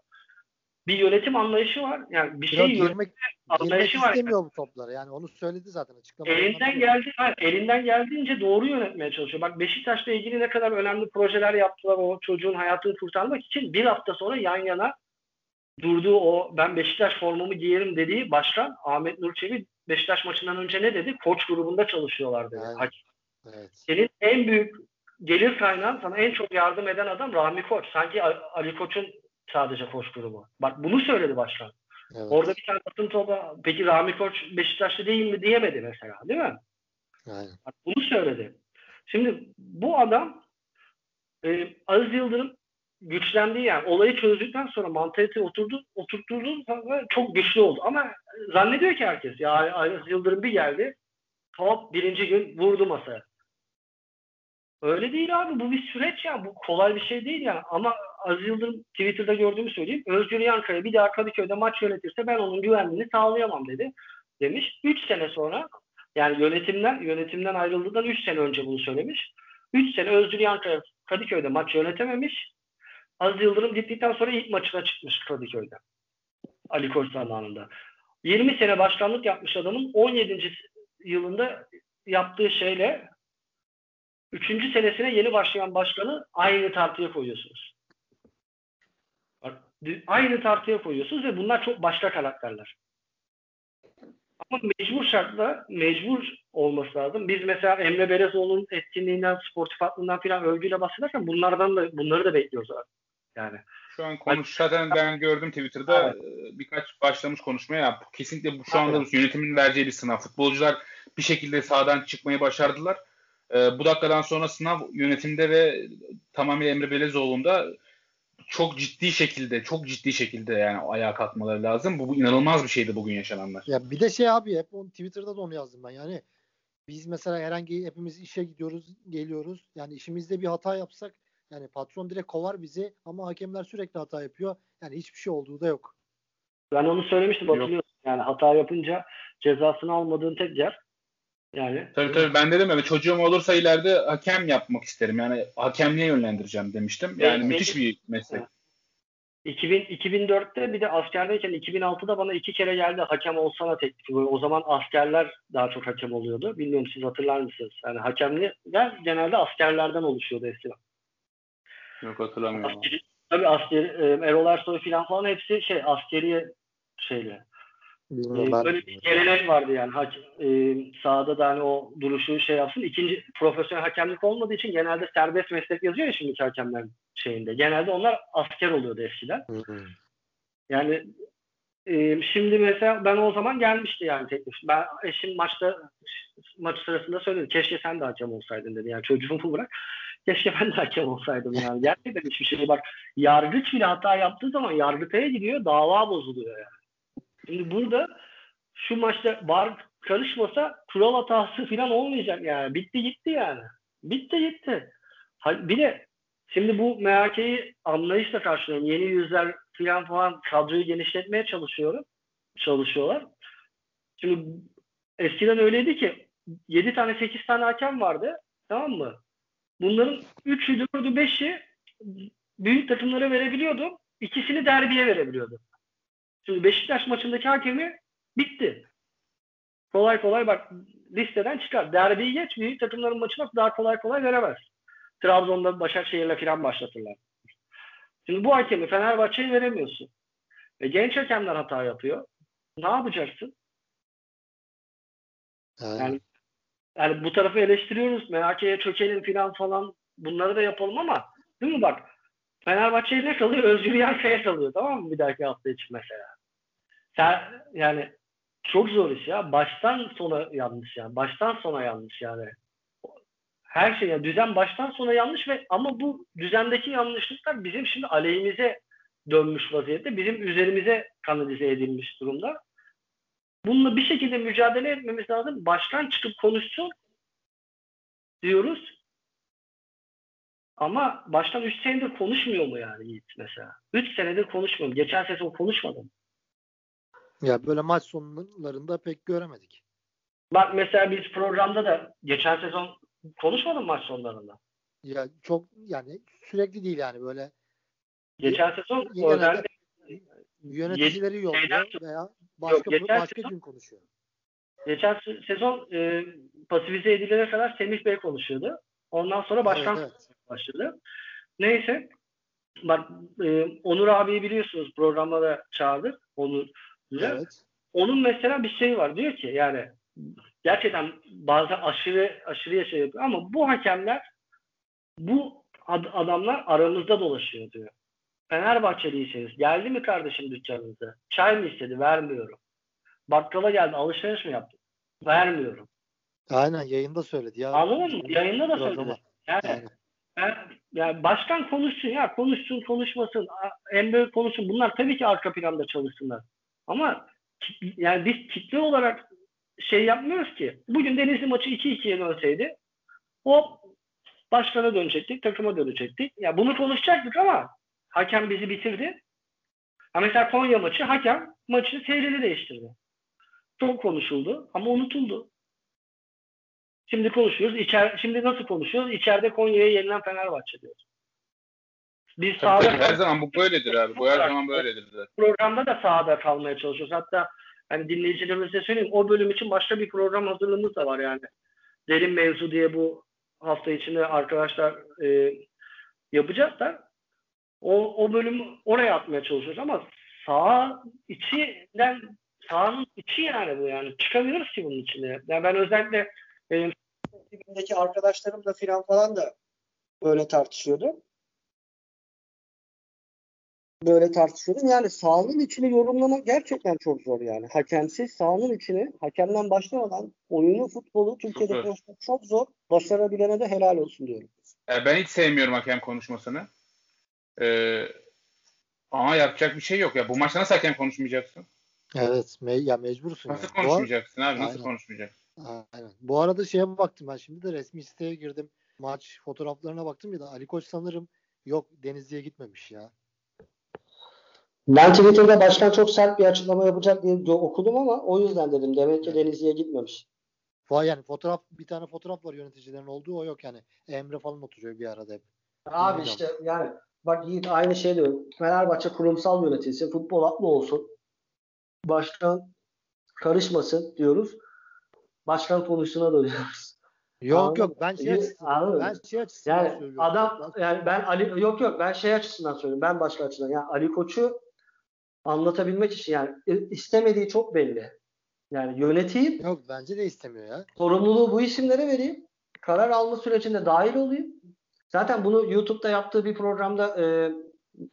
bir yönetim anlayışı var. Yani bir şey girmek, anlayışı var. istemiyor bu topları. Yani onu söyledi zaten açıklama. Elinden geldi, hayır, elinden geldiğince doğru yönetmeye çalışıyor. Bak Beşiktaş'la ilgili ne kadar önemli projeler yaptılar o çocuğun hayatını kurtarmak için bir hafta sonra yan yana durduğu o ben Beşiktaş formamı giyerim dediği başkan Ahmet Nur Çebi Beşiktaş maçından önce ne dedi? Koç grubunda çalışıyorlar dedi. Evet. Evet. Senin en büyük gelir kaynağın sana en çok yardım eden adam Rahmi Koç. Sanki Ali Koç'un sadece koç grubu. Bak bunu söyledi başkan. Evet. Orada bir tane atın topa peki Rami Koç Beşiktaşlı değil mi diyemedi mesela değil mi? Aynen. Bak bunu söyledi. Şimdi bu adam e, Aziz Yıldırım güçlendiği yani olayı çözdükten sonra mantalite oturdu, oturtturduğu zaman çok güçlü oldu. Ama zannediyor ki herkes ya Aziz Yıldırım bir geldi hop birinci gün vurdu masaya. Öyle değil abi. Bu bir süreç ya. Bu kolay bir şey değil ya. Ama Aziz Yıldırım Twitter'da gördüğümü söyleyeyim. Özgür Yankaya bir daha Kadıköy'de maç yönetirse ben onun güvenliğini sağlayamam dedi. Demiş. 3 sene sonra yani yönetimden yönetimden ayrıldığından 3 sene önce bunu söylemiş. 3 sene Özgür Yankaya Kadıköy'de maç yönetememiş. Aziz Yıldırım gittikten sonra ilk maçına çıkmış Kadıköy'de. Ali Koç zamanında. 20 sene başkanlık yapmış adamın 17. yılında yaptığı şeyle Üçüncü senesine yeni başlayan başkanı aynı tartıya koyuyorsunuz. Aynı tartıya koyuyorsunuz ve bunlar çok başka karakterler. Ama mecbur şartla mecbur olması lazım. Biz mesela Emre Berezoğlu'nun etkinliğinden, sportif aklından filan övgüyle bahsederken bunlardan da bunları da bekliyoruz abi. Yani. Şu an konuş zaten ben gördüm Twitter'da evet. E, birkaç başlamış konuşmaya. Kesinlikle bu şu anda evet. yönetimin vereceği bir sınav. Futbolcular bir şekilde sahadan çıkmayı başardılar. E, bu dakikadan sonra sınav yönetimde ve tamamıyla Emre Belezoğlu'nda çok ciddi şekilde, çok ciddi şekilde yani ayağa kalkmaları lazım. Bu, bu inanılmaz bir şeydi bugün yaşananlar. Ya bir de şey abi hep onu Twitter'da da onu yazdım ben. Yani biz mesela herhangi hepimiz işe gidiyoruz, geliyoruz. Yani işimizde bir hata yapsak yani patron direkt kovar bizi ama hakemler sürekli hata yapıyor. Yani hiçbir şey olduğu da yok. Ben onu söylemiştim hatırlıyorsun. Yani hata yapınca cezasını almadığın tek yer yani. Tabii tabii ben dedim ya çocuğum olursa ileride hakem yapmak isterim. Yani hakemliğe yönlendireceğim demiştim. Yani evet, müthiş bir meslek. 2000, 2004'te bir de askerdeyken 2006'da bana iki kere geldi hakem olsana teklifi. O zaman askerler daha çok hakem oluyordu. Bilmiyorum siz hatırlar mısınız? Yani hakemler genelde askerlerden oluşuyordu eskiden. Yok hatırlamıyorum. Askeri, tabii askeri, e, Erol Ersoy falan falan hepsi şey askeri şeyle. Bilmiyorum, Ee, böyle bir gelenek vardı yani. Hac, e, sahada da hani o duruşu şey yapsın. İkinci profesyonel hakemlik olmadığı için genelde serbest meslek yazıyor ya şimdiki hakemler şeyinde. Genelde onlar asker oluyordu eskiden. Hı hı. Yani e, şimdi mesela ben o zaman gelmişti yani teklif. Ben eşim maçta maç sırasında söyledi. Keşke sen de hakem olsaydın dedi. Yani çocuğumu [LAUGHS] bırak. Keşke ben de hakem olsaydım yani. Gerçekten hiçbir şey bak. Yargıç bile hata yaptığı zaman yargıtaya gidiyor. Dava bozuluyor yani. Şimdi burada şu maçta var karışmasa kural hatası falan olmayacak yani. Bitti gitti yani. Bitti gitti. Bir de şimdi bu MHK'yi anlayışla karşılıyorum. Yeni yüzler falan falan kadroyu genişletmeye çalışıyorum. Çalışıyorlar. Şimdi eskiden öyleydi ki 7 tane 8 tane hakem vardı. Tamam mı? Bunların 3'ü 4'ü 5'i büyük takımlara verebiliyordu. İkisini derbiye verebiliyordu. Şimdi Beşiktaş maçındaki hakemi bitti. Kolay kolay bak listeden çıkar. Derbiyi geç büyük takımların maçına daha kolay kolay veremez. Trabzon'da Başakşehir'le falan başlatırlar. Şimdi bu hakemi Fenerbahçe'ye veremiyorsun. Ve genç hakemler hata yapıyor. Ne yapacaksın? Yani, Yani yani bu tarafı eleştiriyoruz. MHK'ye çökelim falan falan. Bunları da yapalım ama değil mi bak Fenerbahçe'ye ne kalıyor? Özgür Yankaya kalıyor tamam mı bir dahaki hafta için mesela. Sen yani çok zor iş ya. Baştan sona yanlış yani. Baştan sona yanlış yani. Her şey ya düzen baştan sona yanlış ve ama bu düzendeki yanlışlıklar bizim şimdi aleyhimize dönmüş vaziyette. Bizim üzerimize kanalize edilmiş durumda. Bununla bir şekilde mücadele etmemiz lazım. Baştan çıkıp konuşsun diyoruz. Ama baştan 3 senedir konuşmuyor mu yani Yiğit mesela? 3 senedir konuşmuyor. Geçen sezon konuşmadım. ya böyle maç sonlarında pek göremedik. Bak mesela biz programda da geçen sezon konuşmadım maç sonlarında. Ya çok yani sürekli değil yani böyle Geçen sezon Genelde yöneticileri yolluyor veya başka geçen başka sezon- gün konuşuyor. geçen se- sezon e, pasifize edilene kadar Semih Bey konuşuyordu. Ondan sonra başkan Evet, evet. Başladı. Neyse bak e, Onur abiyi biliyorsunuz programda da çağırdık. Onur. Evet. onun mesela bir şey var diyor ki yani gerçekten bazen aşırı aşırı şey yapıyor ama bu hakemler bu ad- adamlar aramızda dolaşıyor diyor. Fenerbahçeliyseniz geldi mi kardeşim dükkanınıza? Çay mı istedi? Vermiyorum. Bakkala geldi alışveriş mi yaptı? Vermiyorum. Aynen yayında söyledi ya. Anladın mı? Yayında da söyledi. Yani, Aynen. Yani başkan konuşsun ya konuşsun konuşmasın büyük konuşsun bunlar tabii ki arka planda çalışsınlar. Ama yani biz kitle olarak şey yapmıyoruz ki. Bugün Denizli maçı 2-2'ye dönseydi hop başkana dönecektik, takıma dönecektik. Ya bunu konuşacaktık ama hakem bizi bitirdi. Ha mesela Konya maçı hakem maçı seyrini değiştirdi. Çok konuşuldu ama unutuldu. Şimdi konuşuyoruz. İçer, şimdi nasıl konuşuyoruz? İçeride Konya'ya yenilen Fenerbahçe diyoruz. Biz sahada tabii, her zaman bu böyledir abi. Bu her zaman böyledir zaten. programda da sahada kalmaya çalışıyoruz. Hatta hani dinleyicilerimize söyleyeyim o bölüm için başka bir program hazırlığımız da var yani. Derin mevzu diye bu hafta içinde arkadaşlar e, yapacaklar. O, o bölümü oraya atmaya çalışıyoruz ama sağ içinden sahanın içi yani bu yani. Çıkamıyoruz ki bunun içine. Yani ben özellikle e, ekibindeki arkadaşlarımla filan falan da böyle tartışıyordum. Böyle tartışıyordum. Yani sahanın içini yorumlamak gerçekten çok zor yani. Hakemsiz sahanın içini, hakemden başlamadan oyunu, futbolu Türkiye'de zor. konuşmak çok zor. Başarabilene de helal olsun diyorum. E, ben hiç sevmiyorum hakem konuşmasını. E, ama yapacak bir şey yok. Ya bu maçta nasıl hakem konuşmayacaksın? Evet. Me ya mecbursun. Nasıl yani. Konuşmayacaksın abi? Nasıl Aynen. konuşmayacaksın? Aynen. Bu arada şeye baktım ben şimdi de resmi siteye girdim. Maç fotoğraflarına baktım ya da Ali Koç sanırım yok Denizli'ye gitmemiş ya. Ben Twitter'da başkan çok sert bir açıklama yapacak diye okudum ama o yüzden dedim. Demek ki Denizli'ye gitmemiş. Fa- Yani fotoğraf bir tane fotoğraf var yöneticilerin olduğu o yok yani. Emre falan oturuyor bir arada hep. Abi Bilmiyorum. işte yani bak Yiğit aynı şey diyor. Fenerbahçe kurumsal yönetilsin, futbol aklı olsun. Başkan karışmasın diyoruz. Başkan konusuna dönüyoruz. Yok Anladın yok ben şey açısından, ben şey açısından Yani söylüyorum. adam yani ben Ali yok yok ben şey açısından söylüyorum. Ben başka açıdan. Yani Ali Koç'u anlatabilmek için yani istemediği çok belli. Yani yöneteyim, Yok bence de istemiyor ya. sorumluluğu bu isimlere vereyim. Karar alma sürecinde dahil olayım. Zaten bunu YouTube'da yaptığı bir programda e,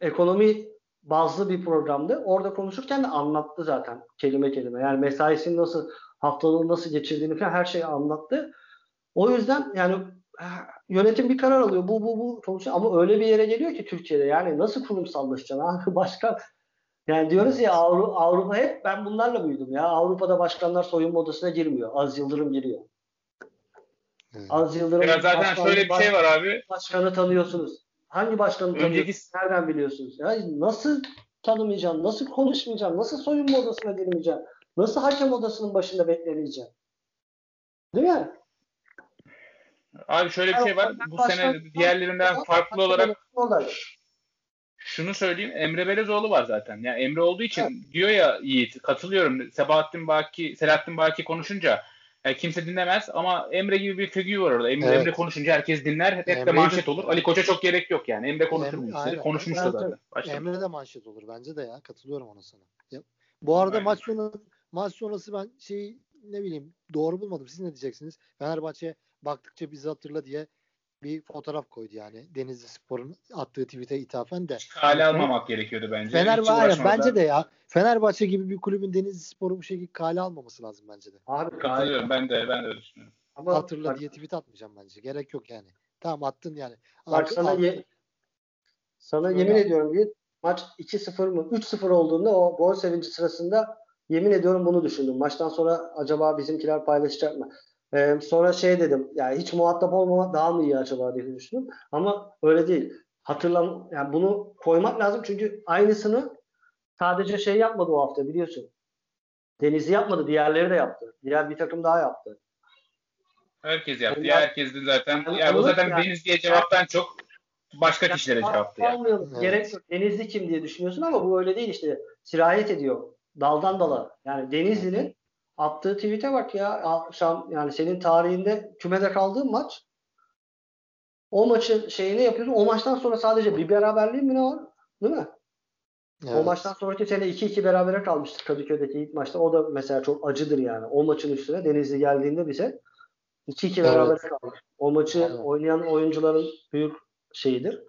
ekonomi bazlı bir programda orada konuşurken de anlattı zaten kelime kelime. Yani mesaisini nasıl haftalığını nasıl geçirdiğini falan her şeyi anlattı. O yüzden yani eh, yönetim bir karar alıyor. Bu bu bu konuşuyor ama öyle bir yere geliyor ki Türkiye'de yani nasıl kurumsallaşacaksın abi [LAUGHS] başka yani diyoruz ya Avrupa, Avrupa hep ben bunlarla büyüdüm ya. Avrupa'da başkanlar soyunma odasına girmiyor. Az Yıldırım giriyor. Evet. Az Yıldırım Ya zaten başkan- şöyle bir şey var abi. Başkanı tanıyorsunuz. Hangi başkanı Önceki- tanıyorsunuz? Nereden biliyorsunuz? Ya nasıl tanımayacaksın? Nasıl konuşmayacaksın? Nasıl soyunma odasına girmeyeceksin? Nasıl hakem odasının başında beklemeyeceksin? Değil mi? Abi şöyle bir şey var. Bu sene diğerlerinden farklı olarak şunu söyleyeyim. Emre Belezoğlu var zaten. Yani Emre olduğu için diyor ya Yiğit katılıyorum. Sebahattin Baki, Selahattin Baki konuşunca yani kimse dinlemez ama Emre gibi bir figür var orada. Emre, Evet. Emre konuşunca herkes dinler. Hep de Emre'yi manşet de- olur. Ali Koç'a çok gerek yok yani. Emre konuşur Emre- bu işleri. aynen. Konuşmuş da Evet, zaten. Başka- Emre de manşet olur bence de ya. Katılıyorum ona sana. Bu arada Aynen. maç sonu maç sonrası ben şey ne bileyim doğru bulmadım. Siz ne diyeceksiniz? Fenerbahçe baktıkça bizi hatırla diye bir fotoğraf koydu yani. Denizli Spor'un attığı tweet'e ithafen de. Kale almamak gerekiyordu bence. Fenerbahçe bence de ya. Fenerbahçe gibi bir kulübün Denizli Spor'u bu şekilde kale almaması lazım bence de. Abi Katılıyorum. Ben de ben de düşünüyorum. Ama Hatırla bak, diye tweet atmayacağım bence. Gerek yok yani. Tamam attın yani. bak sana, ye- sana yemin ediyorum ki maç 2-0 mı 3-0 olduğunda o gol sevinci sırasında yemin ediyorum bunu düşündüm. Maçtan sonra acaba bizimkiler paylaşacak mı? Ee, sonra şey dedim yani hiç muhatap olmamak daha mı iyi acaba diye düşündüm. Ama öyle değil. Hatırlam yani bunu koymak lazım çünkü aynısını sadece şey yapmadı o hafta biliyorsun. Denizli yapmadı. Diğerleri de yaptı. Diğer bir takım daha yaptı. Herkes yaptı. Onlar- Ya herkes de zaten. Yani Ya bu zaten yani. Deniz diye cevaptan çok başka kişilere cevaptı yani. Gerek yok. Denizli kim diye düşünüyorsun ama bu öyle değil işte. Sirayet ediyor. Daldan dala. Yani Denizli'nin attığı tweet'e bak ya. Akşam yani senin tarihinde kümede kaldığın maç. O maçın şeyini yapıyorsun. O maçtan sonra sadece bir beraberliğin mi ne var? Değil mi? O Evet. maçtan sonraki sene 2-2 berabere kalmıştık Kadıköy'deki ilk maçta. O da mesela çok acıdır yani. O maçın üstüne Denizli geldiğinde bize 2-2 Evet. berabere kalmış. O maçı Aynen. oynayan oyuncuların büyük şeyidir.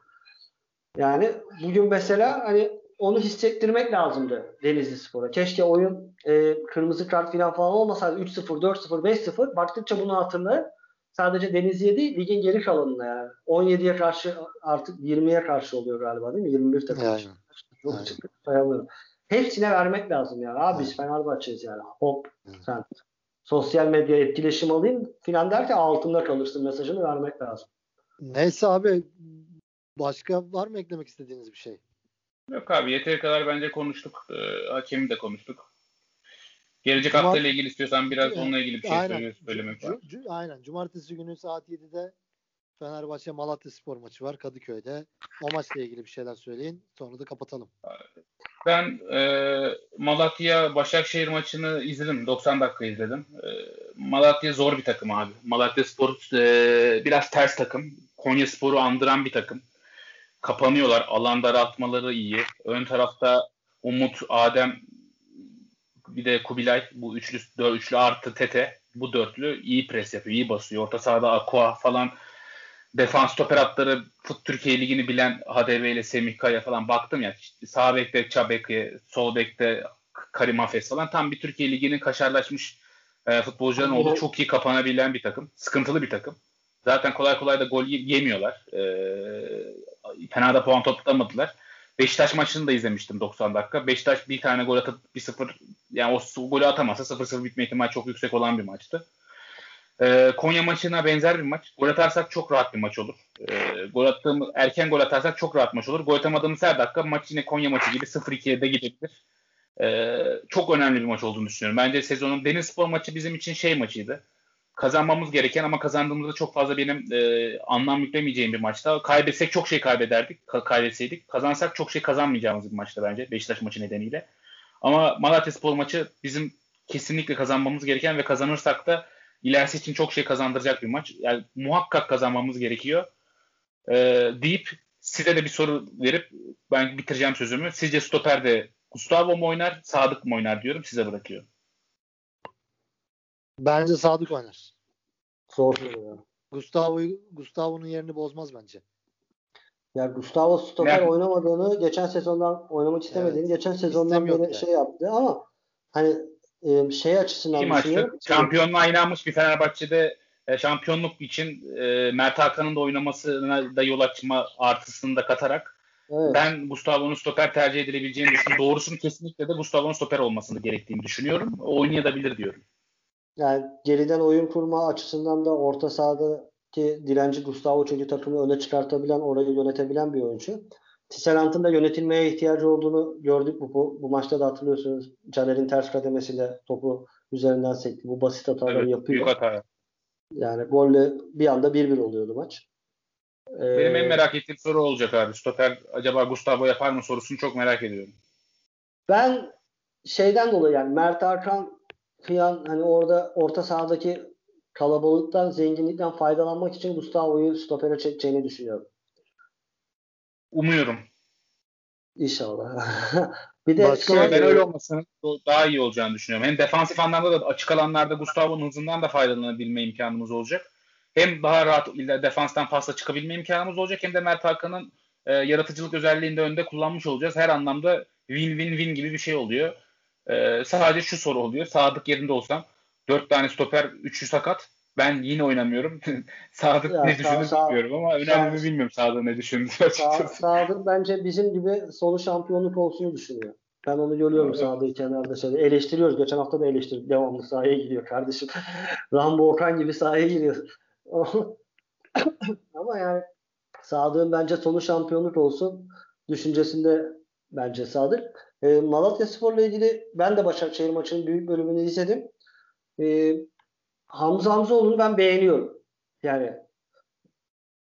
Yani bugün mesela hani onu hissettirmek lazımdı Denizli Spor'a. Keşke oyun e, kırmızı kart falan falan olmasaydı 3-0, 4-0, 5-0 baktıkça bunu hatırlayıp sadece Denizli'ye değil ligin geri kalanına yani. 17'ye karşı artık 20'ye karşı oluyor galiba değil mi? 21 takım. Yani. Çok Aynen. çıktı sayamıyorum. Hepsine vermek lazım yani. Abi biz Fenerbahçe'yiz yani. Hop Evet. sen sosyal medya etkileşim alayım filan derken altında kalırsın mesajını vermek lazım. Neyse abi başka var mı eklemek istediğiniz bir şey? Yok abi yeteri kadar bence konuştuk. Ee, hakemi de konuştuk. Gelecek Cuma- haftayla ilgili istiyorsan biraz Evet, onunla ilgili bir şey aynen. söyle- söylemek Cu- var. aynen. Cumartesi günü saat 7'de Fenerbahçe Malatya Spor maçı var Kadıköy'de. O maçla ilgili bir şeyler söyleyin. Sonra da kapatalım. Ben e, Malatya Başakşehir maçını izledim. 90 dakika izledim. E, Malatya zor bir takım abi. Malatya Spor e, biraz ters takım. Konya Spor'u andıran bir takım. Kapanıyorlar. Alan daraltmaları iyi. Ön tarafta Umut, Adem bir de Kubilay bu üçlü, dö- üçlü artı Tete bu dörtlü iyi pres yapıyor. iyi basıyor. Orta sahada Aqua falan defans stoper hatları Fut Türkiye Ligi'ni bilen HDB ile Semih Kaya falan baktım ya sağ bekte Çabek'e, sol bekte Karim Afes falan tam bir Türkiye Ligi'nin kaşarlaşmış e, futbolcuların olduğu çok iyi kapanabilen bir takım. Sıkıntılı bir takım. Zaten kolay kolay da gol ye- yemiyorlar. E, fena da puan toplamadılar. Beşiktaş maçını da izlemiştim 90 dakika. Beşiktaş bir tane gol atıp 1-0 yani o golü atamazsa 0-0 bitme ihtimali çok yüksek olan bir maçtı. Ee, Konya maçına benzer bir maç. Gol atarsak çok rahat bir maç olur. Ee, gol attığımız, erken gol atarsak çok rahat maç olur. Gol atamadığımız her dakika maç yine Konya maçı gibi 0-2'ye de gidebilir. Ee, çok önemli bir maç olduğunu düşünüyorum. Bence sezonun Denizspor maçı bizim için şey maçıydı. Kazanmamız gereken ama kazandığımızda çok fazla benim e, anlam yüklemeyeceğim bir maçta. Kaybetsek çok şey kaybederdik. Ka- kaybetseydik. Kazansak çok şey kazanmayacağımız bir maçta bence. Beşiktaş maçı nedeniyle. Ama Malatya Spor maçı bizim kesinlikle kazanmamız gereken ve kazanırsak da ilerisi için çok şey kazandıracak bir maç. Yani muhakkak kazanmamız gerekiyor. E, deyip size de bir soru verip ben bitireceğim sözümü. Sizce stoperde Gustavo mu oynar, Sadık mı oynar diyorum. Size bırakıyorum. Bence Sadık oynar. Zor soru ya. Gustavo'yu Gustavo'nun yerini bozmaz bence. Ya Gustavo stoper Ne? oynamadığını, geçen sezondan oynamak istemediğini, geçen sezondan beri yani. şey yaptı ama hani e, şey açısından İki maçta düşünüyorum. şampiyonluğa inanmış bir Fenerbahçe'de e, şampiyonluk için e, Mert Hakan'ın da oynamasına da yol açma artısını da katarak Evet. ben Gustavo'nun stoper tercih edilebileceğini düşünüyorum. Doğrusunu kesinlikle de Gustavo'nun stoper olmasını gerektiğini düşünüyorum. Oynayabilir diyorum. Yani geriden oyun kurma açısından da orta sahadaki direnci Gustavo çünkü takımı öne çıkartabilen, orayı yönetebilen bir oyuncu. Tisserant'ın da yönetilmeye ihtiyacı olduğunu gördük bu, bu, bu maçta da hatırlıyorsunuz. Caner'in ters kademesiyle topu üzerinden sekti. Bu basit hataları Evet, yapıyor. büyük hata. Yani golle bir anda 1-1 oluyordu maç. Benim en Ee, merak ettiğim soru olacak abi. Stoper acaba Gustavo yapar mı sorusunu çok merak ediyorum. Ben şeyden dolayı yani Mert Hakan Kıyan hani orada orta sahadaki kalabalıktan, zenginlikten faydalanmak için Gustavo'yu stopere çekeceğini düşünüyorum. Umuyorum. İnşallah. [LAUGHS] bir de Başka şey, ben öyle olmasının daha iyi olacağını düşünüyorum. Hem defansif anlamda da açık alanlarda Gustavo'nun hızından da faydalanabilme imkanımız olacak. Hem daha rahat illa defanstan pasta çıkabilme imkanımız olacak hem de Mert Hakan'ın e, yaratıcılık özelliğini de önde kullanmış olacağız. Her anlamda win-win-win gibi bir şey oluyor. E, sadece şu soru oluyor. Sadık yerinde olsam 4 tane stoper, 3'ü sakat. Ben yine oynamıyorum. [LAUGHS] Sadık Ya, ne sağ- düşündü sağ- bilmiyorum ama önemli mi bilmiyorum Sadık ne düşündü Sa- açıkçası. Sadık bence bizim gibi sonu şampiyonluk olsunu düşünüyor. Ben onu görüyorum Evet. Sadık'ı kenarda şöyle. Eleştiriyoruz. Geçen hafta da eleştirdik. Devamlı sahaya giriyor kardeşim. [LAUGHS] Rambo Okan gibi sahaya giriyor. [LAUGHS] Ama yani Sadık'ın bence sonu şampiyonluk olsun düşüncesinde bence Sadık. E, Malatya Spor'la ilgili ben de Başakşehir maçının büyük bölümünü izledim. E, Hamza Hamzoğlu'nu ben beğeniyorum. Yani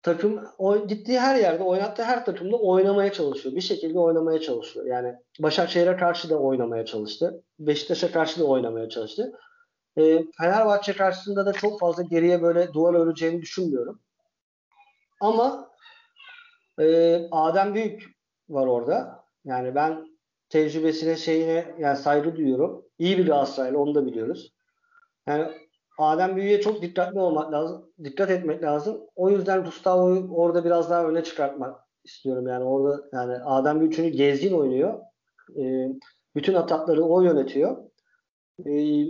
takım o gittiği her yerde oynattığı her takımda oynamaya çalışıyor. Bir şekilde oynamaya çalışıyor. Yani Başakşehir'e karşı da oynamaya çalıştı. Beşiktaş'a karşı da oynamaya çalıştı. E, Fenerbahçe karşısında da çok fazla geriye böyle duvar öreceğini düşünmüyorum. Ama e, Adem Büyük var orada. Yani ben tecrübesine şeyine yani saygı duyuyorum. İyi bir Galatasaraylı onu da biliyoruz. Yani Adem Büyük'e çok dikkatli olmak lazım. Dikkat etmek lazım. O yüzden Gustavo'yu orada biraz daha öne çıkartmak istiyorum. Yani orada yani Adem Büyük çünkü gezgin oynuyor. E, bütün atakları o yönetiyor. E,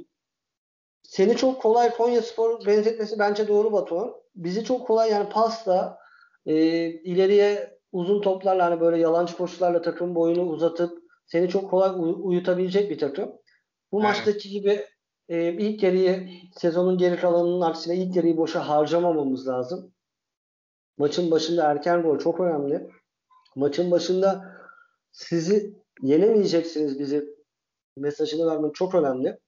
seni çok kolay Konya Spor benzetmesi bence doğru Batuhan. Bizi çok kolay yani pasla e, ileriye uzun toplarla hani böyle yalancı koşularla takım boyunu uzatıp seni çok kolay uy- uyutabilecek bir takım. Bu Evet. maçtaki gibi e, ilk yarıyı sezonun geri kalanının aksine ilk yarıyı boşa harcamamamız lazım. Maçın başında erken gol çok önemli. Maçın başında sizi yenemeyeceksiniz bizi mesajını vermek çok önemli.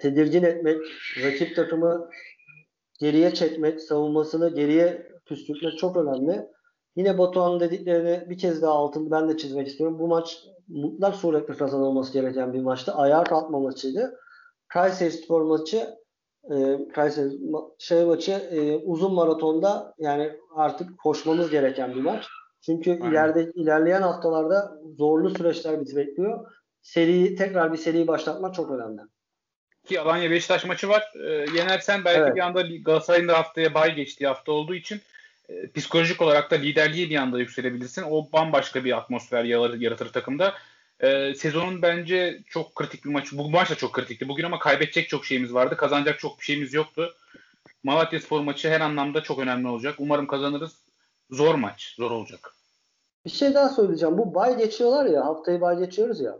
Tedirgin etmek, rakip takımı geriye çekmek, savunmasını geriye püskürtmek çok önemli. Yine Batuhan'ın dediklerini bir kez daha altını ben de çizmek istiyorum. Bu maç mutlak suretle kazanılması gereken bir maçtı. Ayağa kalkma maçıydı. Kayseri Spor maçı e, Kayseri şey maçı e, uzun maratonda yani artık koşmamız gereken bir maç. Çünkü Aynen. ileride ilerleyen haftalarda zorlu süreçler bizi bekliyor. Seri tekrar bir seri başlatmak çok önemli. Ki Alanya Beşiktaş maçı var. E, yenersen belki Evet. bir anda Galatasaray'ın da haftaya bay geçtiği hafta olduğu için e, psikolojik olarak da liderliğe bir anda yükselebilirsin. O bambaşka bir atmosfer yaratır, yaratır takımda. E, sezonun bence çok kritik bir maç. Bu maç da çok kritikti bugün ama kaybedecek çok şeyimiz vardı. Kazanacak çok bir şeyimiz yoktu. Malatya Spor maçı her anlamda çok önemli olacak. Umarım kazanırız. Zor maç. Zor olacak. Bir şey daha söyleyeceğim. Bu bay geçiyorlar ya haftayı bay geçiyoruz ya.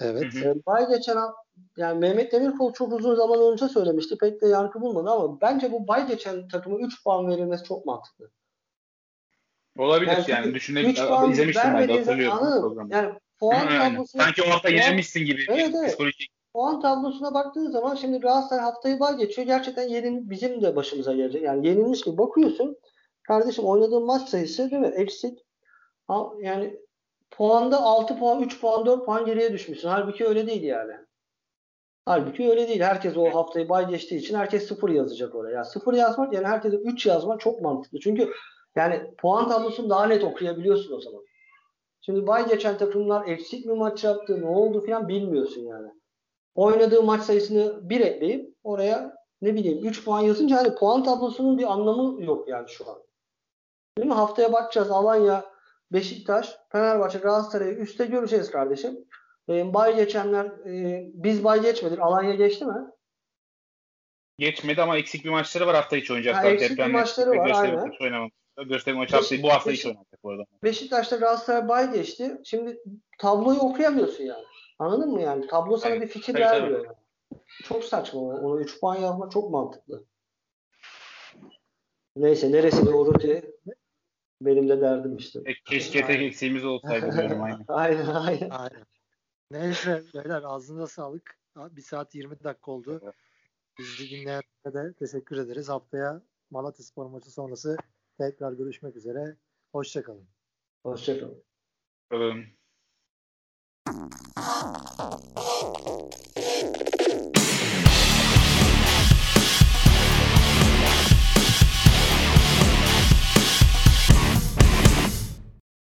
Evet. Hı hı. E, bay geçen yani Mehmet Demirkol çok uzun zaman önce söylemişti. Pek de yankı bulmadı ama bence bu bay geçen takıma 3 puan verilmesi çok mantıklı. Olabilir Yani yani, düşünebilirim. İzlemiştim ben de hatırlıyorum. Yani puan Aynen. tablosu Sanki o hafta puan- yenilmişsin gibi Evet, evet. psikolojik puan tablosuna baktığın zaman şimdi Galatasaray haftayı bay geçiyor. Gerçekten yerin bizim de başımıza gelecek. Yani yenilmiş gibi bakıyorsun. Kardeşim oynadığın maç sayısı değil mi? Eksik. Yani puanda 6 puan, 3 puan, 4 puan geriye düşmüşsün. Halbuki öyle değil yani. Halbuki öyle değil. Herkes o haftayı bay geçtiği için herkes sıfır yazacak oraya. Yani sıfır yazmak yani herkese 3 yazmak çok mantıklı. Çünkü yani puan tablosunu daha net okuyabiliyorsun o zaman. Şimdi bay geçen takımlar eksik mi maç yaptı, ne oldu falan bilmiyorsun yani. Oynadığı maç sayısını bir ekleyip oraya ne bileyim 3 puan yazınca hani puan tablosunun bir anlamı yok yani şu an. Değil mi? Haftaya bakacağız Alanya, Beşiktaş, Fenerbahçe, Galatasaray'ı üstte göreceğiz kardeşim. E, bay geçenler e, biz bay geçmedik. Alanya geçti mi? Geçmedi ama eksik bir maçları var hafta içi oynayacaklar. Ha, eksik bir maçları var aynen. Oynamam. Gösterge maçı haftayı bu hafta Beşik, içi oynayacak bu arada. Beşiktaş'ta Galatasaray bay geçti. Şimdi tabloyu okuyamıyorsun yani. Anladın mı yani? Tablo sana evet. bir fikir evet, vermiyor. Evet. Çok saçma. Onu 3 puan yazmak çok mantıklı. Neyse neresi doğru ki benim de derdim işte. E, keşke tek eksiğimiz olsaydı diyorum aynen. [LAUGHS] aynen aynen. aynen. Neyse beyler ağzınıza sağlık. Bir saat 20 dakika oldu. Bizi dinleyenlere de teşekkür ederiz. Haftaya Malatya Spor maçı sonrası tekrar görüşmek üzere. Hoşçakalın. Hoşçakalın. Hoşçakalın.